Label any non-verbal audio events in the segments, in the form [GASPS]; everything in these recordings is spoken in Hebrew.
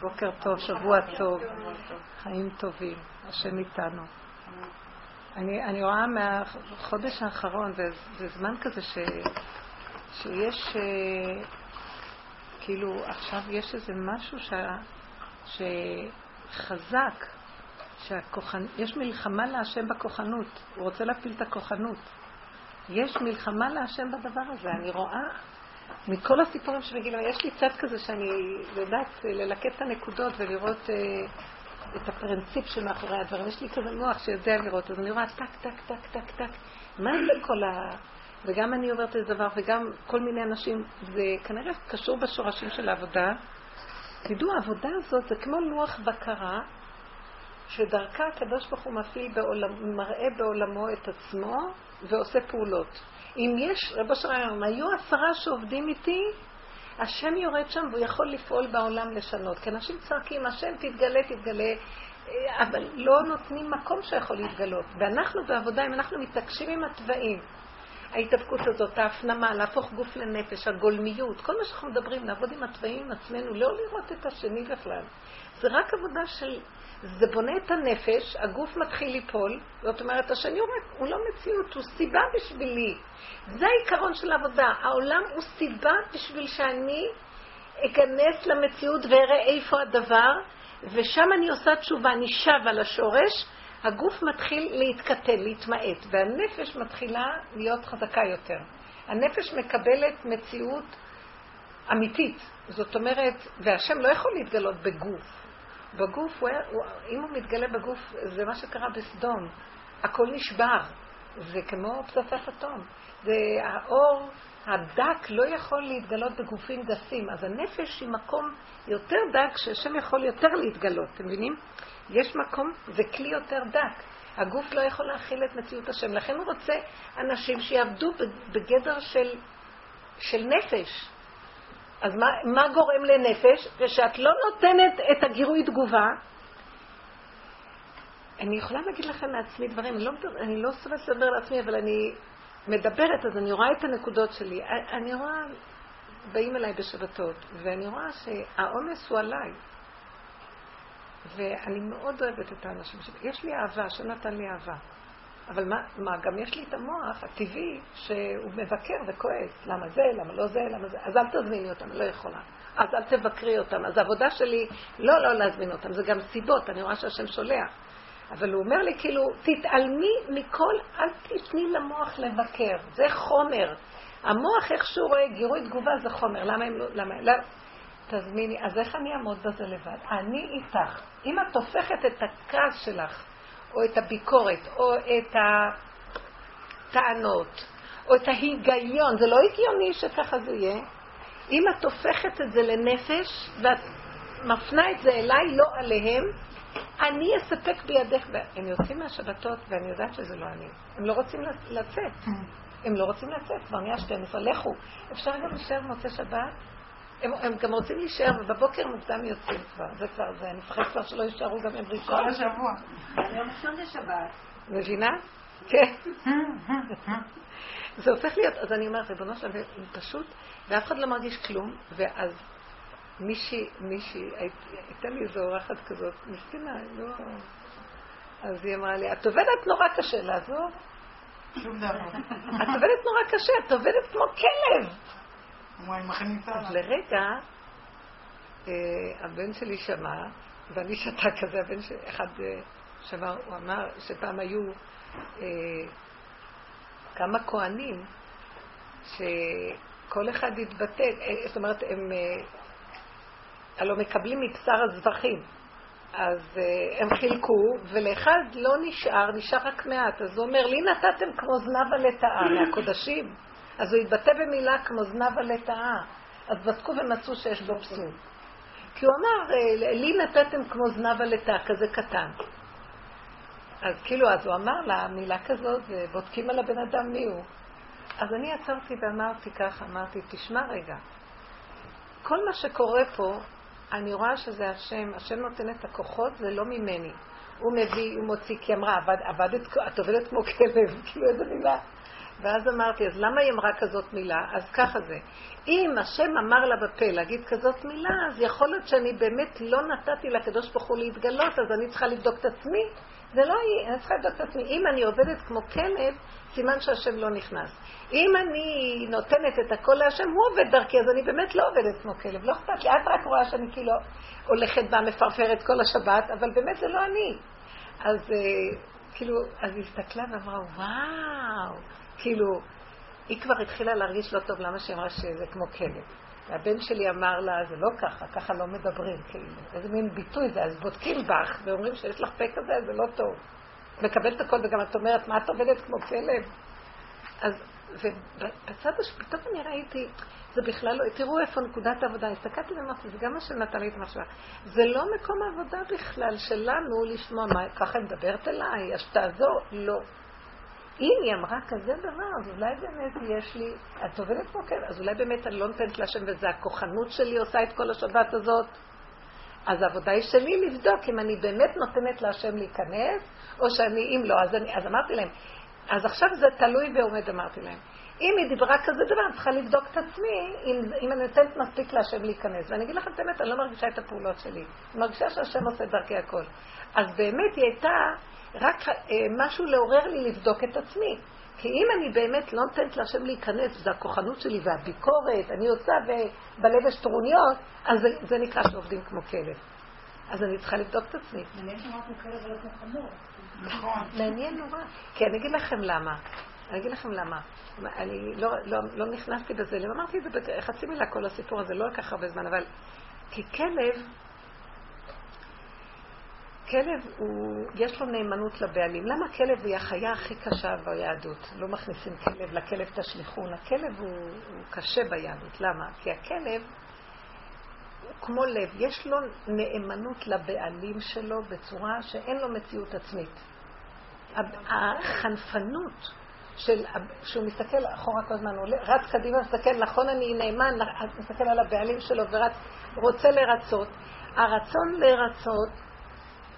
בוקר טוב, שבוע טוב, חיים טובים, השם איתנו. אני, אני רואה מהחודש האחרון, זה זמן כזה ש, שיש, אה, כאילו עכשיו יש איזה משהו ש, שחזק, שהכוחנ... יש מלחמה להשם בכוחנות, הוא רוצה להפיל את הכוחנות. יש מלחמה להשם בדבר הזה, אני רואה מכל הסיפורים שמגיעים, יש לי צד כזה שאני יודעת ללקט את הנקודות ולראות אה, את הפרינציפ שמאחורי הדברים. יש לי כזה מוח שיודע לראות, אז אני רואה טק, טק, טק, טק, טק. מה זה כל ה... וגם אני עוברת איזה דבר, וגם כל מיני אנשים, זה כנראה קשור בשורשים של העבודה. תדעו, העבודה הזאת זה כמו לוח בקרה, שדרכה הקדוש ברוך הוא מפעיל בעולם, מראה בעולמו את עצמו ועושה פעולות. אם יש, רבו שלום, היו עשרה שעובדים איתי, השם יורד שם והוא יכול לפעול בעולם לשנות. כי אנשים צועקים, השם תתגלה, תתגלה, אבל לא נותנים מקום שיכול להתגלות. ואנחנו בעבודה, אם אנחנו מתעקשים עם התוואים, ההתאבקות הזאת, ההפנמה, להפוך גוף לנפש, הגולמיות, כל מה שאנחנו מדברים, לעבוד עם התוואים עם עצמנו, לא לראות את השני בכלל. זה רק עבודה של זה בונה את הנפש, הגוף מתחיל ליפול, זאת אומרת, השני אומר, הוא לא מציאות, הוא סיבה בשבילי. זה העיקרון של העבודה. העולם הוא סיבה בשביל שאני אכנס למציאות ואראה איפה הדבר, ושם אני עושה תשובה, אני שב על השורש, הגוף מתחיל להתקטן, להתמעט, והנפש מתחילה להיות חזקה יותר. הנפש מקבלת מציאות אמיתית. זאת אומרת, והשם לא יכול להתגלות בגוף. בגוף, הוא היה, הוא, אם הוא מתגלה בגוף, זה מה שקרה בסדום. הכל נשבר. זה כמו פצצת אטום. זה האור הדק לא יכול להתגלות בגופים גסים. אז הנפש היא מקום יותר דק שהשם יכול יותר להתגלות. אתם מבינים? יש מקום, זה כלי יותר דק. הגוף לא יכול להכיל את מציאות השם. לכן הוא רוצה אנשים שיעבדו בגדר של, של נפש. אז מה, מה גורם לנפש? כשאת לא נותנת את הגירוי תגובה, אני יכולה להגיד לכם מעצמי דברים, אני לא, אני לא סובבת לדבר לעצמי, אבל אני מדברת, אז אני רואה את הנקודות שלי. אני רואה, באים אליי בשבתות, ואני רואה שהעומס הוא עליי. ואני מאוד אוהבת את האנשים שלי. יש לי אהבה, שנתן לי אהבה. אבל מה, מה, גם יש לי את המוח הטבעי שהוא מבקר וכועס. למה זה, למה לא זה, למה זה. אז אל תזמיני אותם, לא יכולה. אז אל תבקרי אותם. אז העבודה שלי, לא, לא להזמין אותם, זה גם סיבות, אני רואה שהשם שולח. אבל הוא אומר לי, כאילו, תתעלמי מכל, אל תתני למוח לבקר, זה חומר. המוח, איך שהוא רואה גירוי תגובה, זה חומר. למה הם לא, למה, למה? תזמיני, אז איך אני אעמוד בזה לבד? אני איתך. אם את הופכת את הכעס שלך או את הביקורת, או את הטענות, או את ההיגיון. זה לא הגיוני שככה זה יהיה. אם את הופכת את זה לנפש, ואת מפנה את זה אליי, לא עליהם, אני אספק בידך. הם יוצאים מהשבתות, ואני יודעת שזה לא אני. הם לא רוצים לצאת. הם לא רוצים לצאת, כבר נהיה 12, לכו. אפשר גם להישאר במוצאי שבת? הם, הם גם רוצים להישאר, ובבוקר מוקדם יוצאים כבר. זה כבר, זה, אני מפחדת כבר שלא יישארו גם עם ראשון. כל השבוע. היום ראשון זה שבת. מבינה? [LAUGHS] כן. זה הופך להיות, אז אני אומרת, ריבונו שלום, פשוט, ואף אחד לא מרגיש כלום, ואז מישהי, מישהי, הייתה לי איזו אורחת כזאת, מסכנה, לא... אז היא אמרה לי, את עובדת נורא קשה, לעזור? שום דבר. את עובדת נורא קשה, את עובדת כמו כלב. אז לרגע, אה, הבן שלי שמע, ואני [LAUGHS] שתה כזה, הבן שלי, אחד אה, שמע, הוא אמר שפעם היו אה, כמה כהנים, שכל אחד התבטא, זאת אומרת, הם הלוא מקבלים מבשר הזבחים. אז הם חילקו, ולאחד לא נשאר, נשאר רק מעט. אז הוא אומר, לי נתתם כמו זנב הלטאה מהקודשים. אז הוא התבטא במילה כמו זנב הלטאה. אז בדקו ומצאו שיש בו פסול. כי הוא אמר, אה, לי נתתם כמו זנב הלטאה, כזה קטן. אז כאילו, אז הוא אמר לה, מילה כזאת, ובודקים על הבן אדם מי הוא. אז אני עצרתי ואמרתי ככה, אמרתי, תשמע רגע, כל מה שקורה פה, אני רואה שזה השם, השם נותן את הכוחות, זה לא ממני. הוא מביא, הוא מוציא, כי אמרה, עבד, עבדת, את עובדת כמו כלב, [LAUGHS] כאילו איזה מילה. ואז אמרתי, אז למה היא אמרה כזאת מילה? אז ככה זה. אם השם אמר לה בפה להגיד כזאת מילה, אז יכול להיות שאני באמת לא נתתי לקדוש ברוך הוא להתגלות, אז אני צריכה לבדוק את עצמי. זה לא היא, אני צריכה לבדוק את עצמי. אם אני עובדת כמו כלב, סימן שהשם לא נכנס. אם אני נותנת את הכל להשם, הוא עובד דרכי, אז אני באמת לא עובדת כמו כלב. לא אכפת לי, את רק רואה שאני כאילו הולכת בה, מפרפרת כל השבת, אבל באמת זה לא אני. אז אה, כאילו, אז היא הסתכלה ואמרה, וואו, כאילו, היא כבר התחילה להרגיש לא טוב, למה שהיא אמרה שזה כמו כלב. והבן שלי אמר לה, זה לא ככה, ככה לא מדברים, כאילו. איזה מין ביטוי זה, אז בודקים בך ואומרים שיש לך פה כזה, זה לא טוב. מקבלת הכל וגם את אומרת, מה את עובדת כמו כלב? אז, ובצד השני, פתאום אני ראיתי, זה בכלל לא, תראו איפה נקודת העבודה, הסתכלתי ואמרתי, זה גם מה שנתן לי את המחשבה. זה לא מקום העבודה בכלל שלנו לשמוע מה, ככה היא מדברת אליי, אז תעזור, לא. אם היא אמרה כזה דבר, אז אולי באמת יש לי, את עובדת פה כן, אז אולי באמת אני לא נותנת להשם וזה הכוחנות שלי עושה את כל השבת הזאת. אז העבודה היא שלי לבדוק אם אני באמת נותנת להשם להיכנס, או שאני, אם לא, אז, אני, אז אמרתי להם, אז עכשיו זה תלוי ועומד, אמרתי להם. אם היא דיברה כזה דבר, אני צריכה לבדוק את עצמי, אם, אם אני נותנת מספיק להשם להיכנס. ואני אגיד לכם את האמת, אני לא מרגישה את הפעולות שלי. אני מרגישה שהשם עושה דרכי הכל. אז באמת היא הייתה רק אה, משהו לעורר לי לבדוק את עצמי. כי אם אני באמת לא נותנת להשם להיכנס, זה הכוחנות שלי והביקורת, אני עושה ובלב יש טרוניות, אז זה, זה נקרא שעובדים כמו כלב. אז אני צריכה לבדוק את עצמי. מעניין שאמרנו כלב ולא כמו חמור. נכון. מעניין נורא. כי אני אגיד לכם למה. אני אגיד לכם למה. אני לא, לא, לא נכנסתי בזה, אמרתי את זה בחצי מילה כל הסיפור הזה, לא לקח הרבה זמן, אבל כי כלב כלב הוא, יש לו נאמנות לבעלים. למה כלב היא החיה הכי קשה ביהדות? לא מכניסים כלב, לכלב תשליכון. הכלב הוא, הוא קשה ביהדות. למה? כי הכלב הוא כמו לב, יש לו נאמנות לבעלים שלו בצורה שאין לו מציאות עצמית. החנפנות של, שהוא מסתכל אחורה כל הזמן, הוא רץ קדימה, מסתכל, נכון אני נאמן, מסתכל על הבעלים שלו ורץ, רוצה לרצות. הרצון לרצות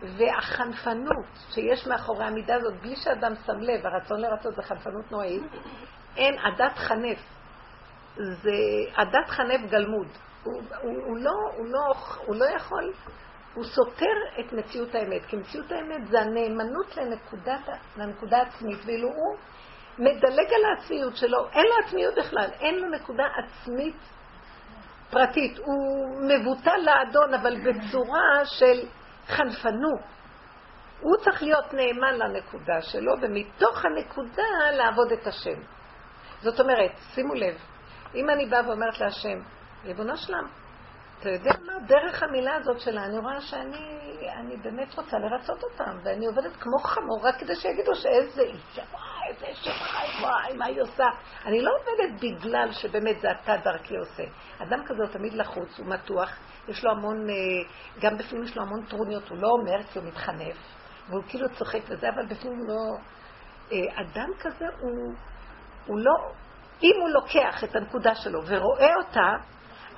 והחנפנות שיש מאחורי המידה הזאת, בלי שאדם שם לב, הרצון לרצות זה חנפנות נוראית, אין עדת חנף. זה עדת חנף גלמוד. הוא, הוא, הוא, לא, הוא, לא, הוא לא יכול, הוא סותר את מציאות האמת, כי מציאות האמת זה הנאמנות לנקודת, לנקודה עצמית, ואילו הוא מדלג על העצמיות שלו, אין לו עצמיות בכלל, אין לו נקודה עצמית פרטית, הוא מבוטל לאדון, אבל בצורה של חנפנות. הוא צריך להיות נאמן לנקודה שלו, ומתוך הנקודה לעבוד את השם. זאת אומרת, שימו לב, אם אני באה ואומרת להשם, ריבונו שלם, אתה יודע מה? דרך המילה הזאת שלה, אני רואה שאני אני באמת רוצה לרצות אותם, ואני עובדת כמו חמור רק כדי שיגידו שאיזה אישה, וואי, איזה אישה וואי, מה היא עושה? אני לא עובדת בגלל שבאמת זה אתה דרכי עושה. אדם כזה הוא תמיד לחוץ, הוא מתוח, יש לו המון, אה, גם בפנים יש לו המון טרוניות, הוא לא אומר כי הוא מתחנף, והוא כאילו צוחק וזה, אבל בפנים הוא לא... אה, אדם כזה הוא, הוא לא... אם הוא לוקח את הנקודה שלו ורואה אותה,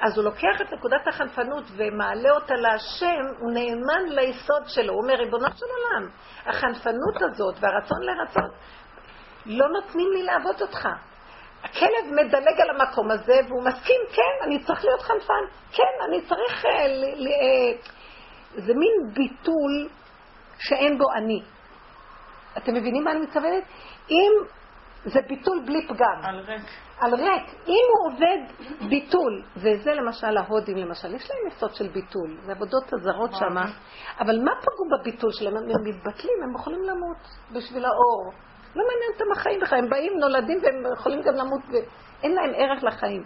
אז הוא לוקח את נקודת החנפנות ומעלה אותה להשם, הוא נאמן ליסוד שלו. הוא אומר, ריבונו של עולם, החנפנות הזאת והרצון לרצות לא נותנים לי לעבוד אותך. הכלב מדלג על המקום הזה והוא מסכים, כן, אני צריך להיות חנפן, כן, אני צריך... אה, ל, אה, זה מין ביטול שאין בו אני. אתם מבינים מה אני מתכוונת? אם זה ביטול בלי פגם. על ריק. על ריק. אם הוא עובד ביטול, וזה למשל ההודים למשל, יש להם יסוד של ביטול, זה עבודות הזרות שם, אבל מה פגעו בביטול שלהם? הם מתבטלים, הם יכולים למות בשביל האור. לא מעניין אותם החיים בכלל, הם באים, נולדים והם יכולים גם למות, ואין להם ערך לחיים.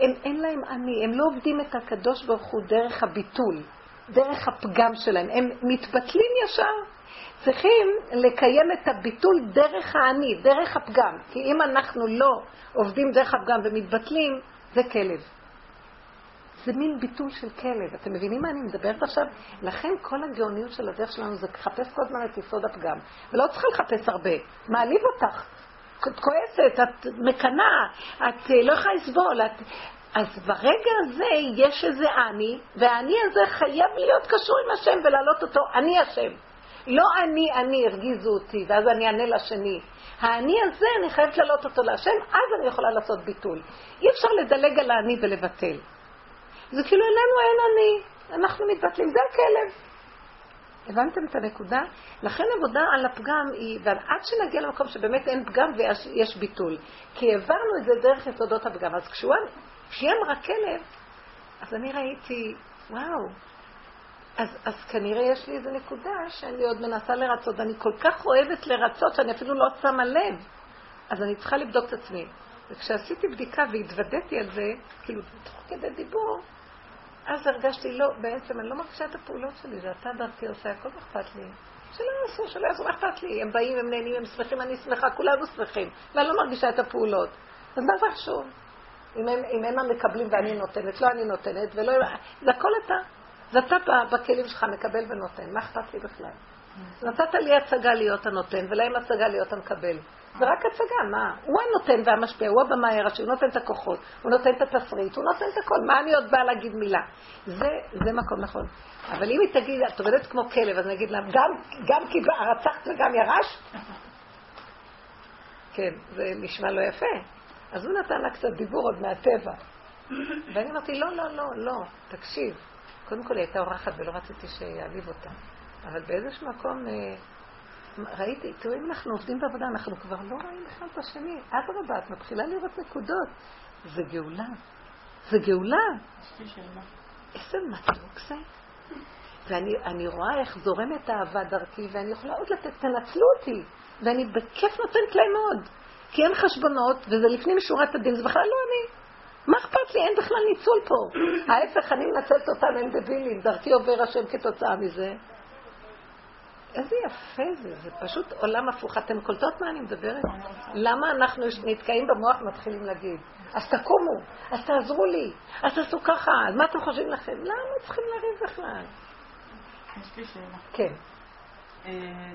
הם, אין להם אני, הם לא עובדים את הקדוש ברוך הוא דרך הביטול, דרך הפגם שלהם, הם מתבטלים ישר. צריכים לקיים את הביטול דרך האני, דרך הפגם. כי אם אנחנו לא עובדים דרך הפגם ומתבטלים, זה כלב. זה מין ביטול של כלב. אתם מבינים מה אני מדברת עכשיו? לכן כל הגאוניות של הדרך שלנו זה לחפש כל הזמן את יסוד הפגם. ולא צריכה לחפש הרבה. מעליב אותך. את כועסת, את מקנאה, את אה, לא יכולה לסבול. את... אז ברגע הזה יש איזה אני, והאני הזה חייב להיות קשור עם השם ולהעלות אותו, אני השם. לא אני, אני, הרגיזו אותי, ואז אני אענה לשני. האני הזה, אני חייבת להעלות אותו להשם, אז אני יכולה לעשות ביטול. אי אפשר לדלג על האני ולבטל. זה כאילו אלינו אין אני, אנחנו מתבטלים, זה הכלב. הבנתם את הנקודה? לכן עבודה על הפגם היא, ועד שנגיע למקום שבאמת אין פגם ויש ביטול. כי העברנו את זה דרך יסודות הפגם. אז כשהיא אמרה כלב, אז אני ראיתי, וואו, אז, אז כנראה יש לי איזו נקודה שאני עוד מנסה לרצות, ואני כל כך אוהבת לרצות שאני אפילו לא שמה לב. אז אני צריכה לבדוק את עצמי. וכשעשיתי בדיקה והתוודעתי על זה, כאילו, תוך כדי דיבור, אז הרגשתי, לא, בעצם אני לא מרגישה את הפעולות שלי, זה אתה דרכי עושה, הכל אכפת לי. שלא יעשו, שלא יעשו, מה אכפת לי? הם באים, הם נהנים, הם שמחים, אני שמחה, כולנו שמחים. ואני לא מרגישה את הפעולות. אז מה זה חשוב? אם הם, אם הם המקבלים ואני נותנת, לא אני נותנת, ולא... זה הכל אתה. זה אתה בכלים שלך מקבל ונותן, מה אכפת לי בכלל? נתת לי הצגה להיות הנותן, ולהם הצגה להיות המקבל. זה רק הצגה, מה? הוא הנותן והמשפיע, הוא הבמאי הראשי, הוא נותן את הכוחות, הוא נותן את התסריט, הוא נותן את הכל, מה אני עוד באה להגיד מילה? זה, זה מקום נכון. אבל אם היא תגיד, את עובדת כמו כלב, אז אני אגיד לה, גם, גם כי רצחת וגם ירשת? כן, זה נשמע לא יפה. אז הוא נתן לה קצת דיבור עוד מהטבע. ואני אמרתי, לא, לא, לא, לא, תקשיב. קודם כל היא הייתה אורחת ולא רציתי שיעליב אותה. אבל באיזשהו מקום אה, ראיתי, תראו, אם אנחנו עובדים בעבודה, אנחנו כבר לא רואים אחד את השני. אדרבה, את מתחילה לראות נקודות. זה גאולה. זה גאולה. איזה מתוק זה. ואני רואה איך זורמת אהבה דרכי, ואני יכולה עוד לתת, תנצלו אותי. ואני בכיף נותנת להם עוד. כי אין חשבונות, וזה לפנים משורת הדין, זה בכלל לא אני. מה אכפת לי? אין בכלל ניצול פה. ההפך, אני מנצלת אותם, הם דבילים, דרכי עובר השם כתוצאה מזה. איזה יפה זה, זה פשוט עולם הפוך. אתם קולטות מה אני מדברת? למה אנחנו נתקעים במוח ומתחילים להגיד? אז תקומו, אז תעזרו לי, אז תעשו ככה, אז מה אתם חושבים לכם? למה צריכים לריב בכלל? יש לי שאלה. כן. אה,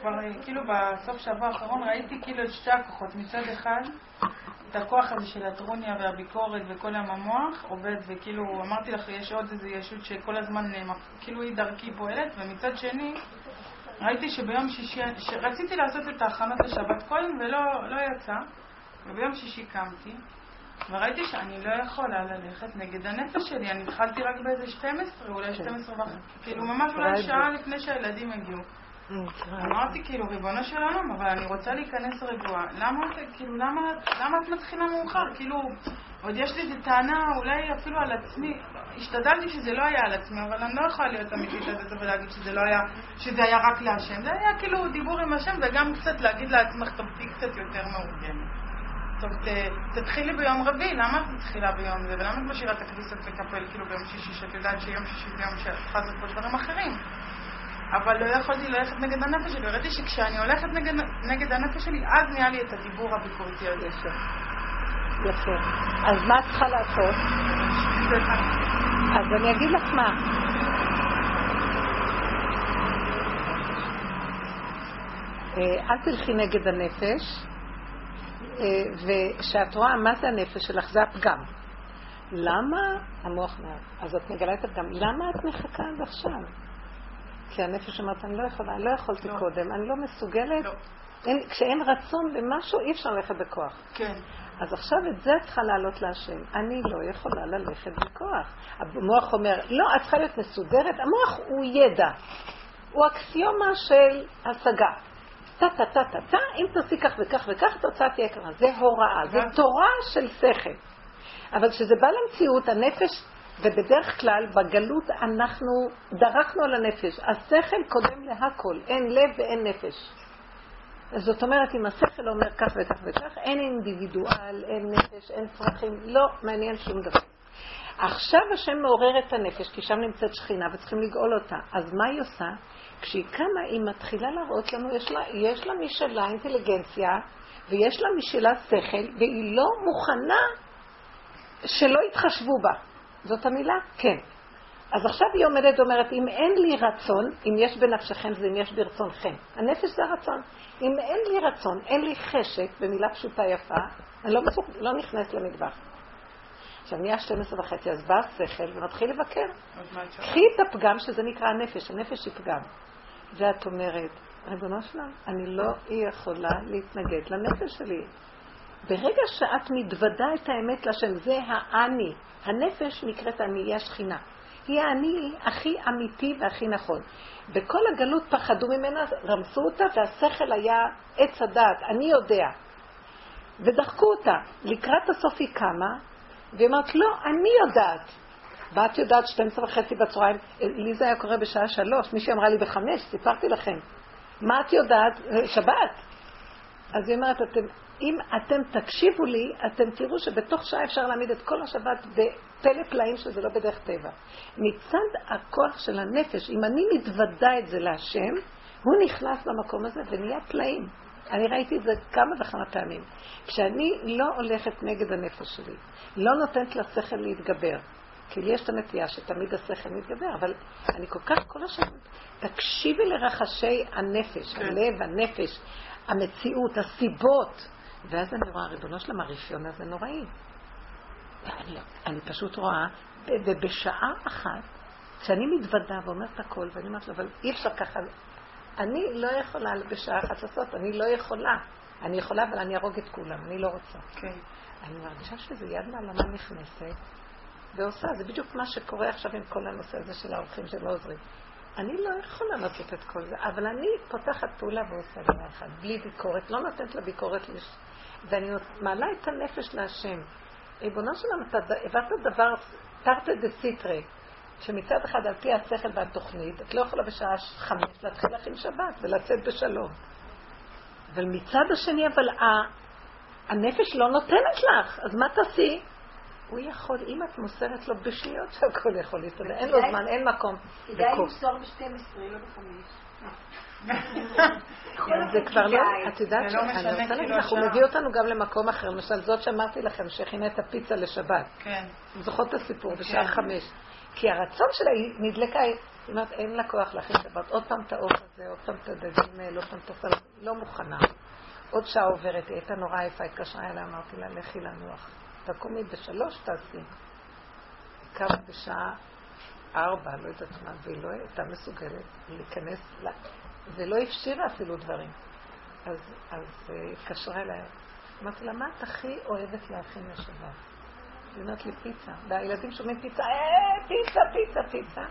כבר כאילו בסוף שבוע האחרון ראיתי כאילו את שתי הכוחות. מצד אחד, את הכוח הזה של הטרוניה והביקורת וכל יום המוח עובד, וכאילו אמרתי לך, יש עוד איזו ישות שכל הזמן כאילו היא דרכי פועלת, ומצד שני, ראיתי שביום שישי, רציתי לעשות את ההכנות לשבת קודם ולא לא יצא, וביום שישי קמתי, וראיתי שאני לא יכולה ללכת נגד הנפש שלי, אני התחלתי רק באיזה 12, אולי 12 וחצי, כאילו ממש אולי שעה לפני שהילדים הגיעו. אמרתי כאילו, ריבונו של עולם, אבל אני רוצה להיכנס רגועה. למה, כאילו, למה, למה את מתחילה מאוחר? כאילו, עוד יש לי איזו טענה אולי אפילו על עצמי. השתדלתי שזה לא היה על עצמי, אבל אני לא יכולה להיות אמיתית על זה ולהגיד שזה לא היה, שזה היה רק להשם. זה היה כאילו דיבור עם השם וגם קצת להגיד לעצמך, תהיי קצת יותר מאורגנת. טוב, ת, תתחילי ביום רביעי, למה את מתחילה ביום זה? ולמה את משאירה את הכניסות לקפל כאילו ביום שישי, שאת יודעת שיום שישי זה יום שאת צריכה לעשות פה דברים אחרים? אבל לא יכולתי ללכת נגד הנפש שלי. ראיתי שכשאני הולכת נגד, נגד הנפש שלי, אז נהיה לי את הדיבור הביקורתי הזה. יפה. יפה. אז מה את צריכה לעשות? אז אני אגיד לך מה. אה, אל תלכי נגד הנפש, אה, וכשאת רואה מה זה הנפש שלך, זה הפגם. למה המוח מעט? אז את מגלה את הפגם. למה את מחכה עד עכשיו? כי הנפש אומרת, אני לא יכולה, אני לא יכולתי לא. קודם, אני לא מסוגלת. לא. אין, כשאין רצון במשהו, אי אפשר ללכת בכוח. כן. אז עכשיו את זה צריכה לעלות להשם. אני לא יכולה ללכת בכוח. המוח אומר, לא, את צריכה להיות מסודרת. המוח הוא ידע. הוא אקסיומה של השגה. טה-טה-טה-טה-טה, אם תעשי כך וכך וכך, התוצאה תהיה ככה. זה הוראה, זה תורה של שכל. אבל כשזה בא למציאות, הנפש ובדרך כלל בגלות אנחנו דרכנו על הנפש. השכל קודם להכל, אין לב ואין נפש. זאת אומרת, אם השכל אומר כך וכך וכך, אין אינדיבידואל, אין נפש, אין צרכים, לא מעניין שום דבר. עכשיו השם מעורר את הנפש, כי שם נמצאת שכינה וצריכים לגאול אותה. אז מה היא עושה? כשהיא קמה, היא מתחילה להראות לנו, יש לה, יש לה משלה אינטליגנציה, ויש לה משלה שכל, והיא לא מוכנה שלא יתחשבו בה. זאת המילה? כן. אז עכשיו היא עומדת ואומרת, אם אין לי רצון, אם יש בנפשכם זה אם יש ברצונכם. הנפש זה הרצון. אם אין לי רצון, אין לי חשק, במילה פשוטה יפה, אני לא, בסוף, לא נכנס למטבח. עכשיו נהיה 12 וחצי, אז בא השכל ומתחיל לבקר. קחי את הפגם שזה נקרא הנפש, הנפש היא פגם. ואת אומרת, ריבונו שלם, אני לא יכולה להתנגד לנפש שלי. ברגע שאת מתוודה את האמת לשם, זה האני. הנפש נקראת אני, היא השכינה. היא האני הכי אמיתי והכי נכון. בכל הגלות פחדו ממנה, רמסו אותה, והשכל היה עץ הדעת, אני יודע. ודחקו אותה. לקראת הסוף היא קמה, והיא אומרת, לא, אני יודעת. ואת יודעת 12 וחצי בצהריים, לי זה היה קורה בשעה שלוש, מישהי אמרה לי בחמש, סיפרתי לכם. מה את יודעת? שבת. אז היא אומרת, אתם, אם אתם תקשיבו לי, אתם תראו שבתוך שעה אפשר להעמיד את כל השבת בפלא פלאים שזה לא בדרך טבע. מצד הכוח של הנפש, אם אני מתוודה את זה להשם, הוא נכנס למקום הזה ונהיה פלאים. אני ראיתי את זה כמה וכמה פעמים. כשאני לא הולכת נגד הנפש שלי, לא נותנת לשכל להתגבר, כי לי יש את הנטייה שתמיד השכל מתגבר, אבל אני כל כך כל השם, תקשיבי לרחשי הנפש, כן. הלב, הנפש, המציאות, הסיבות. ואז אני רואה, ריבונו של הרפיון הזה נוראי. אני, אני פשוט רואה, ובשעה אחת, כשאני מתוודה ואומרת הכל, ואני אומרת לו, אבל אי אפשר ככה, אני לא יכולה בשעה אחת לעשות, אני לא יכולה. אני יכולה, אבל אני ארוג את כולם, אני לא רוצה. כן. אני מרגישה שזה יד מעלמה נכנסת ועושה, זה בדיוק מה שקורה עכשיו עם כל הנושא הזה של האורחים שלא עוזרים. אני לא יכולה לעשות את כל זה, אבל אני פותחת פעולה ועושה דבר אחד, בלי ביקורת, לא נותנת לה ביקורת, לש... ואני מעלה את הנפש להשם. ריבונו שלנו, אתה הבאת דבר תרתי דה סיטרי, שמצד אחד על פי השכל והתוכנית, את לא יכולה בשעה חמש להתחיל להכין שבת ולצאת בשלום. אבל מצד השני, אבל הנפש לא נותנת לך, אז מה תעשי? הוא יכול, אם את מוסרת לו בשניות שהכל יכול להסתדר, אין לו זמן, אין מקום. כדאי למסור ב-12, לא ב-5. [LAUGHS] זה כבר לא, את יודעת לא שאני רוצה להגיד כאילו לך, הוא מביא אותנו גם למקום אחר. למשל, זאת שאמרתי לכם, שהכינה את הפיצה לשבת. כן. זוכרות את הסיפור, בשעה כן. חמש. כי הרצון שלה, היא נדלקה, היא אומרת, אין לה כוח להכין שבת. עוד פעם את האור הזה, עוד פעם את הדגים האלה, עוד פעם את הסלט, לא מוכנה. עוד שעה עוברת, היא הייתה נורא יפה, התקשרה אליה, אמרתי לה, לכי לנוח. תקומי בשלוש, תעשי. קמה בשעה ארבע, לא יודעת מה, והיא לא הייתה מסוגלת להיכנס, לה, ולא הפשירה אפילו דברים. אז, אז uh, התקשרה אליי, אמרתי לה, מה את הכי אוהבת להכין לשבת? היא אומרת לי פיצה, והילדים שומעים פיצה, אה, פיצה, פיצה, פיצה.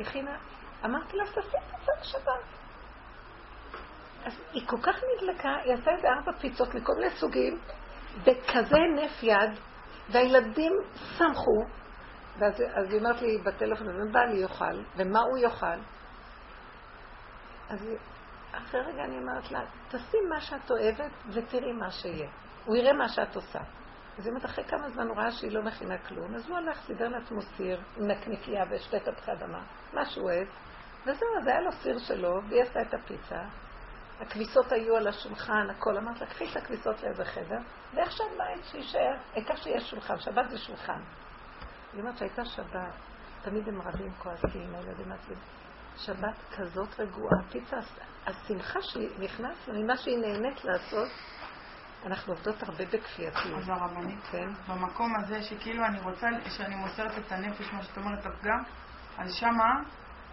הכינה, אמרתי לה, תעשי פיצה לשבת. אז היא כל כך נדלקה, היא עשתה איזה ארבע פיצות מכל מיני סוגים, בכזה הנף יד, והילדים שמחו, ואז אז היא אומרת לי בטלפון, ומה בעלי יאכל, ומה הוא יאכל? אז אחרי רגע אני אומרת לה, תעשי מה שאת אוהבת ותראי מה שיהיה. הוא יראה מה שאת עושה. אז היא אומרת, אחרי כמה זמן הוא ראה שהיא לא מכינה כלום, אז הוא הלך, סידר לעצמו סיר עם נקניקייה ושתי תפוחי אדמה, מה שהוא אוהב, וזהו, אז היה לו סיר שלו, והיא עשתה את הפיצה, הכביסות היו על השולחן, הכל. אמרת לה, קחי את הכביסות לאיזה חדר, ואיך שהבית שיישאר, העיקר שיש שולחן, שבת זה שולחן. היא אומרת שהייתה שבת, תמיד הם רבים כועסים, הילדים מעצבים. שבת כזאת רגועה, פיצה, השמחה שנכנס ממה שהיא נהנית לעשות, אנחנו עובדות הרבה בכפייתיות. אז הרבנית, כן. במקום הזה שכאילו אני רוצה, שאני מוסרת את הנפש, מה שאת אומרת, הפגם, אז שמה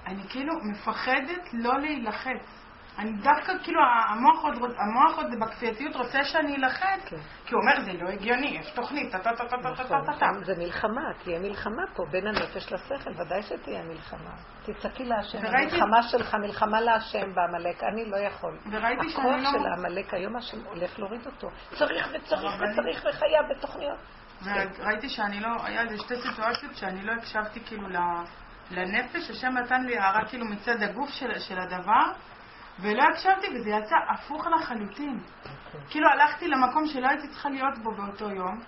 אני כאילו מפחדת לא להילחץ. אני דווקא, כאילו, המוח עוד, המוח עוד בכפייתיות רוצה שאני אלחץ, כן. כי הוא אומר, זה לא הגיוני, יש תוכנית, טה טה טה טה טה טה טה. נכון, זה מלחמה, תהיה מלחמה פה בין הנפש לשכל, ודאי שתהיה מלחמה. תצעקי להשם, המלחמה שלך, מלחמה להשם בעמלק, אני לא יכול. וראיתי שאני לא... הכוח של העמלק, היום השם הולך להוריד אותו. צריך וצריך וצריך וחייב בתוכניות. וראיתי שאני לא, היה איזה שתי סיטואציות שאני לא הקשבתי כאילו לנפש, השם נתן לי הערה כאילו מצד הגוף של הדבר. ולא הקשבתי, וזה יצא הפוך לחלוטין. כאילו הלכתי למקום שלא הייתי צריכה להיות בו באותו יום,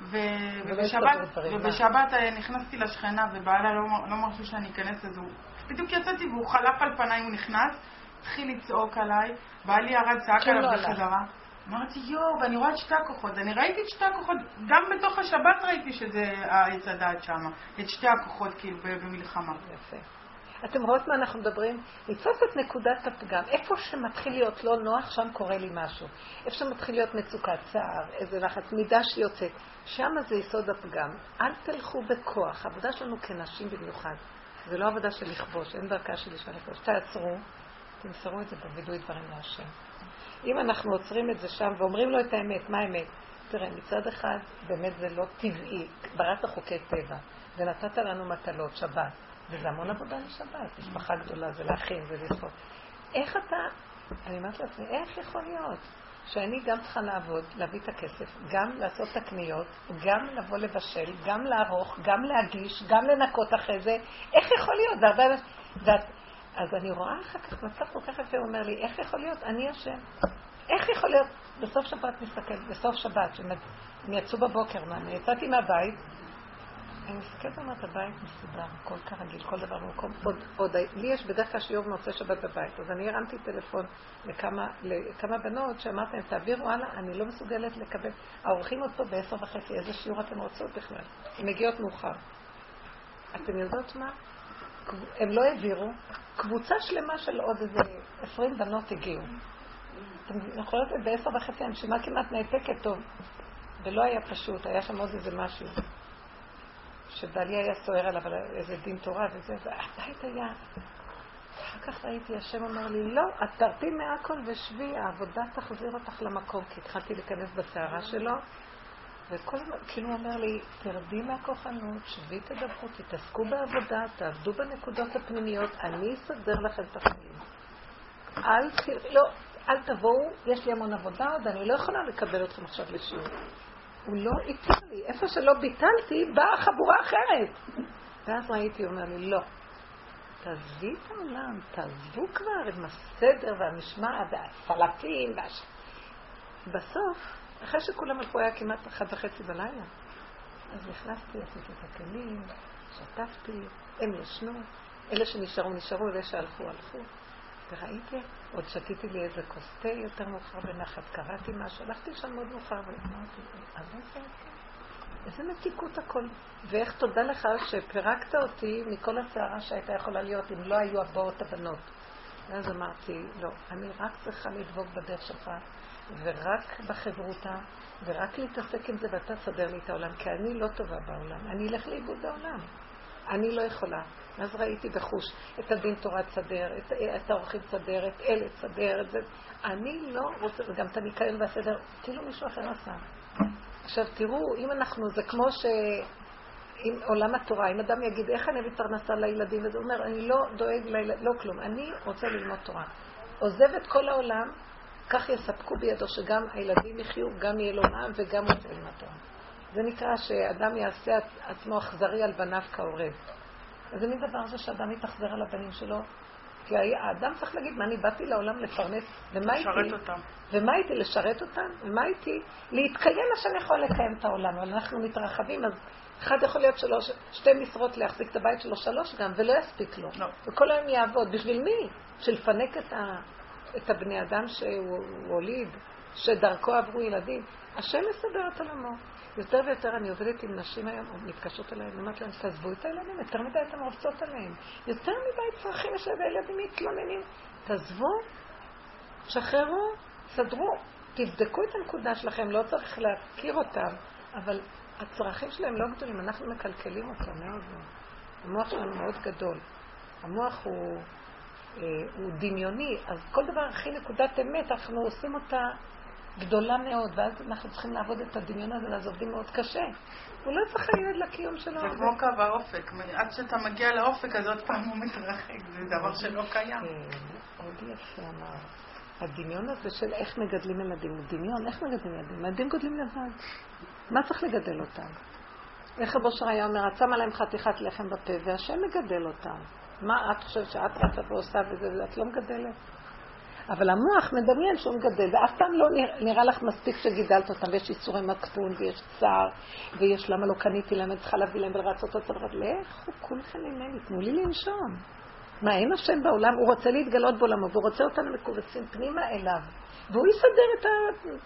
ו... ובשבת, ובשבת אה, נכנסתי לשכנה, ובעלה לא, לא מרשו שאני אכנס לזה. בדיוק יצאתי והוא חלף על פניי, הוא נכנס, התחיל לצעוק עליי, בעלי ירד, צעק עליו לא בחזרה. אמרתי, יואו, ואני רואה את שתי הכוחות. אני ראיתי את שתי הכוחות, גם בתוך השבת ראיתי שזה העץ הדעת שם, את שתי הכוחות כאילו במלחמה. יפה. אתם רואות מה אנחנו מדברים? לתפוס את נקודת הפגם. איפה שמתחיל להיות לא נוח, שם קורה לי משהו. איפה שמתחיל להיות מצוקת צער, איזה לחץ, מידה שיוצאת. שם זה יסוד הפגם. אל תלכו בכוח. העבודה שלנו כנשים במיוחד. זה לא עבודה של לכבוש, אין דרכה של אישה לכבוש. תעצרו, תמסרו את זה בווידוי דברים להשם. אם אנחנו עוצרים את זה שם ואומרים לו את האמת, מה האמת? תראה, מצד אחד, באמת זה לא טבעי. בראת חוקי טבע, ונתת לנו מטלות, שבת, וזה המון עבודה לשבת. משפחה גדולה, זה זה לספור. איך אתה, אני אומרת לעצמי, איך יכול להיות שאני גם צריכה לעבוד, להביא את הכסף, גם לעשות את הקניות, גם לבוא לבשל, גם לערוך, גם להגיש, גם לנקות אחרי זה, איך יכול להיות? זה הרבה... ואת, אז אני רואה אחר כך מצב כל כך יפה, הוא אומר לי, איך יכול להיות? אני אשם. איך יכול להיות? בסוף שבת מסתכל, בסוף שבת, שהם יצאו בבוקר, מה, אני יצאתי מהבית, אני מסתכלת ואומרת, הבית מסודר, הכל כרגיל, כל דבר במקום. עוד, עוד, לי יש בדרך כלל שיעור מוצא שבת בבית, אז אני הרמתי טלפון לכמה, לכמה בנות שאמרתי להם, תעבירו הלאה, אני לא מסוגלת לקבל. האורחים עוד פה בעשר וחצי, איזה שיעור אתם רוצות בכלל? הן מגיעות מאוחר. אתם יודעות מה? הם לא העבירו, קבוצה שלמה של עוד איזה עשרים בנות הגיעו. אתם יכולות בעשר וחצי, הנשימה כמעט נעתקת טוב. ולא היה פשוט, היה שם עוד איזה משהו. שבעלי היה סוער עליו על איזה דין תורה וזה, והבית היה... אחר כך ראיתי, השם אומר לי, לא, את תרפי מהכל ושבי, העבודה תחזיר אותך למקום, כי התחלתי להיכנס בסערה שלו, וכל הזמן, כאילו הוא אומר לי, תרדי מהכוחנות, שבי תדברו, תתעסקו בעבודה, תעבדו בנקודות הפנימיות, אני אסדר לכם את החיים. אל, לא, אל תבואו, יש לי המון עבודה עוד, אני לא יכולה לקבל אתכם עכשיו לשיעור. הוא לא התיר לי. איפה שלא ביטלתי, באה חבורה אחרת. ואז ראיתי, הוא אומר לי, לא. תעזבי את העולם, תעזבו כבר עם הסדר והמשמעת והסלטים והש... בסוף, אחרי שכולם הלכו, היה כמעט אחת וחצי בלילה. אז נכנסתי, עשיתי את הכלים, שטפתי, הם ישנו, אלה שנשארו נשארו, אלה שהלכו הלכו. וראיתי, עוד שתיתי לי איזה כוס תה יותר מאוחר בנחת, קראתי משהו, הלכתי שם מאוד מאוחר ואמרתי, אבל זה איזה מתיקות הכל. ואיך תודה לך שפירקת אותי מכל הסערה שהייתה יכולה להיות אם לא היו הבאות הבנות. ואז אמרתי, לא, אני רק צריכה לדבוק בדרך שלך, ורק בחברותה, ורק להתעסק עם זה, ואתה תסדר לי את העולם, כי אני לא טובה בעולם, אני אלך לאיבוד העולם. אני לא יכולה. אז ראיתי בחוש את הדין תורה תסדר, את, את האורחים תסדר, את אלה תסדר, את זה. אני לא רוצה, וגם את הניקיון והסדר, כאילו מישהו אחר עשה. עכשיו תראו, אם אנחנו, זה כמו ש... עם עולם התורה, אם אדם יגיד, איך אני אביא פרנסה לילדים, וזה אומר, אני לא דואג לילדים, לא כלום, אני רוצה ללמוד תורה. עוזב את כל העולם, כך יספקו בידו שגם הילדים יחיו, גם יהיה לו נעם וגם רוצה ללמוד תורה. זה נקרא שאדם יעשה עצמו אכזרי על בניו כעורב. איזה מין דבר זה שאדם יתאכזר על הבנים שלו? כי האדם צריך להגיד, מה אני באתי לעולם לפרנס, ומה איתי? לשרת אותם. ומה איתי? לשרת אותם? ומה איתי? להתקיים מה שאני יכול לקיים את העולם, אבל אנחנו מתרחבים, אז אחד יכול להיות שלוש, שתי משרות להחזיק את הבית שלו, שלוש גם, ולא יספיק לו. לא. וכל היום יעבוד. בשביל מי? שלפנק את, ה, את הבני אדם שהוא הוליד, שדרכו עברו ילדים. השם מסדר את עולמו. יותר ויותר אני עובדת עם נשים היום, או מתקשרות אני אומרת להם, תעזבו את הילדים, יותר מדי אתם רובצות עליהם. יותר מדי צרכים יש להם, הילדים מתלוננים. תעזבו, שחררו, סדרו, תבדקו את הנקודה שלכם, לא צריך להכיר אותם, אבל הצרכים שלהם לא גדולים, אנחנו מקלקלים אותם מאוד מאוד. המוח שלנו מאוד גדול. המוח הוא, אה, הוא דמיוני, אז כל דבר הכי נקודת אמת, אנחנו עושים אותה גדולה מאוד, ואז אנחנו צריכים לעבוד את הדמיון הזה, ואז עובדים מאוד קשה. הוא לא צריך להיות לקיום שלו. זה כמו קו האופק, עד שאתה מגיע לאופק, אז עוד פעם הוא מתרחק, זה דבר שלא קיים. כן, מאוד יפה אמר. הדמיון הזה של איך מגדלים ילדים, הוא דמיון, איך מגדלים ילדים? ילדים גודלים לבד. מה צריך לגדל אותם? איך רבו היה אומר, את שמה להם חתיכת לחם בפה, והשם מגדל אותם. מה את חושבת שאת רצה ועושה וזה, ואת לא מגדלת? אבל המוח מדמיין שהוא מגדל, ואף פעם לא נראה לך מספיק שגידלת אותם, ויש איסורי מצפון, ויש צער, ויש למה לא קניתי להם, אני צריכה להביא להם ולרצות אותם, לכו כולכם ממני, תנו לי לנשום. מה, אין השם בעולם? הוא רוצה להתגלות בעולמו, והוא רוצה אותנו מקובצים פנימה אליו. והוא יסדר את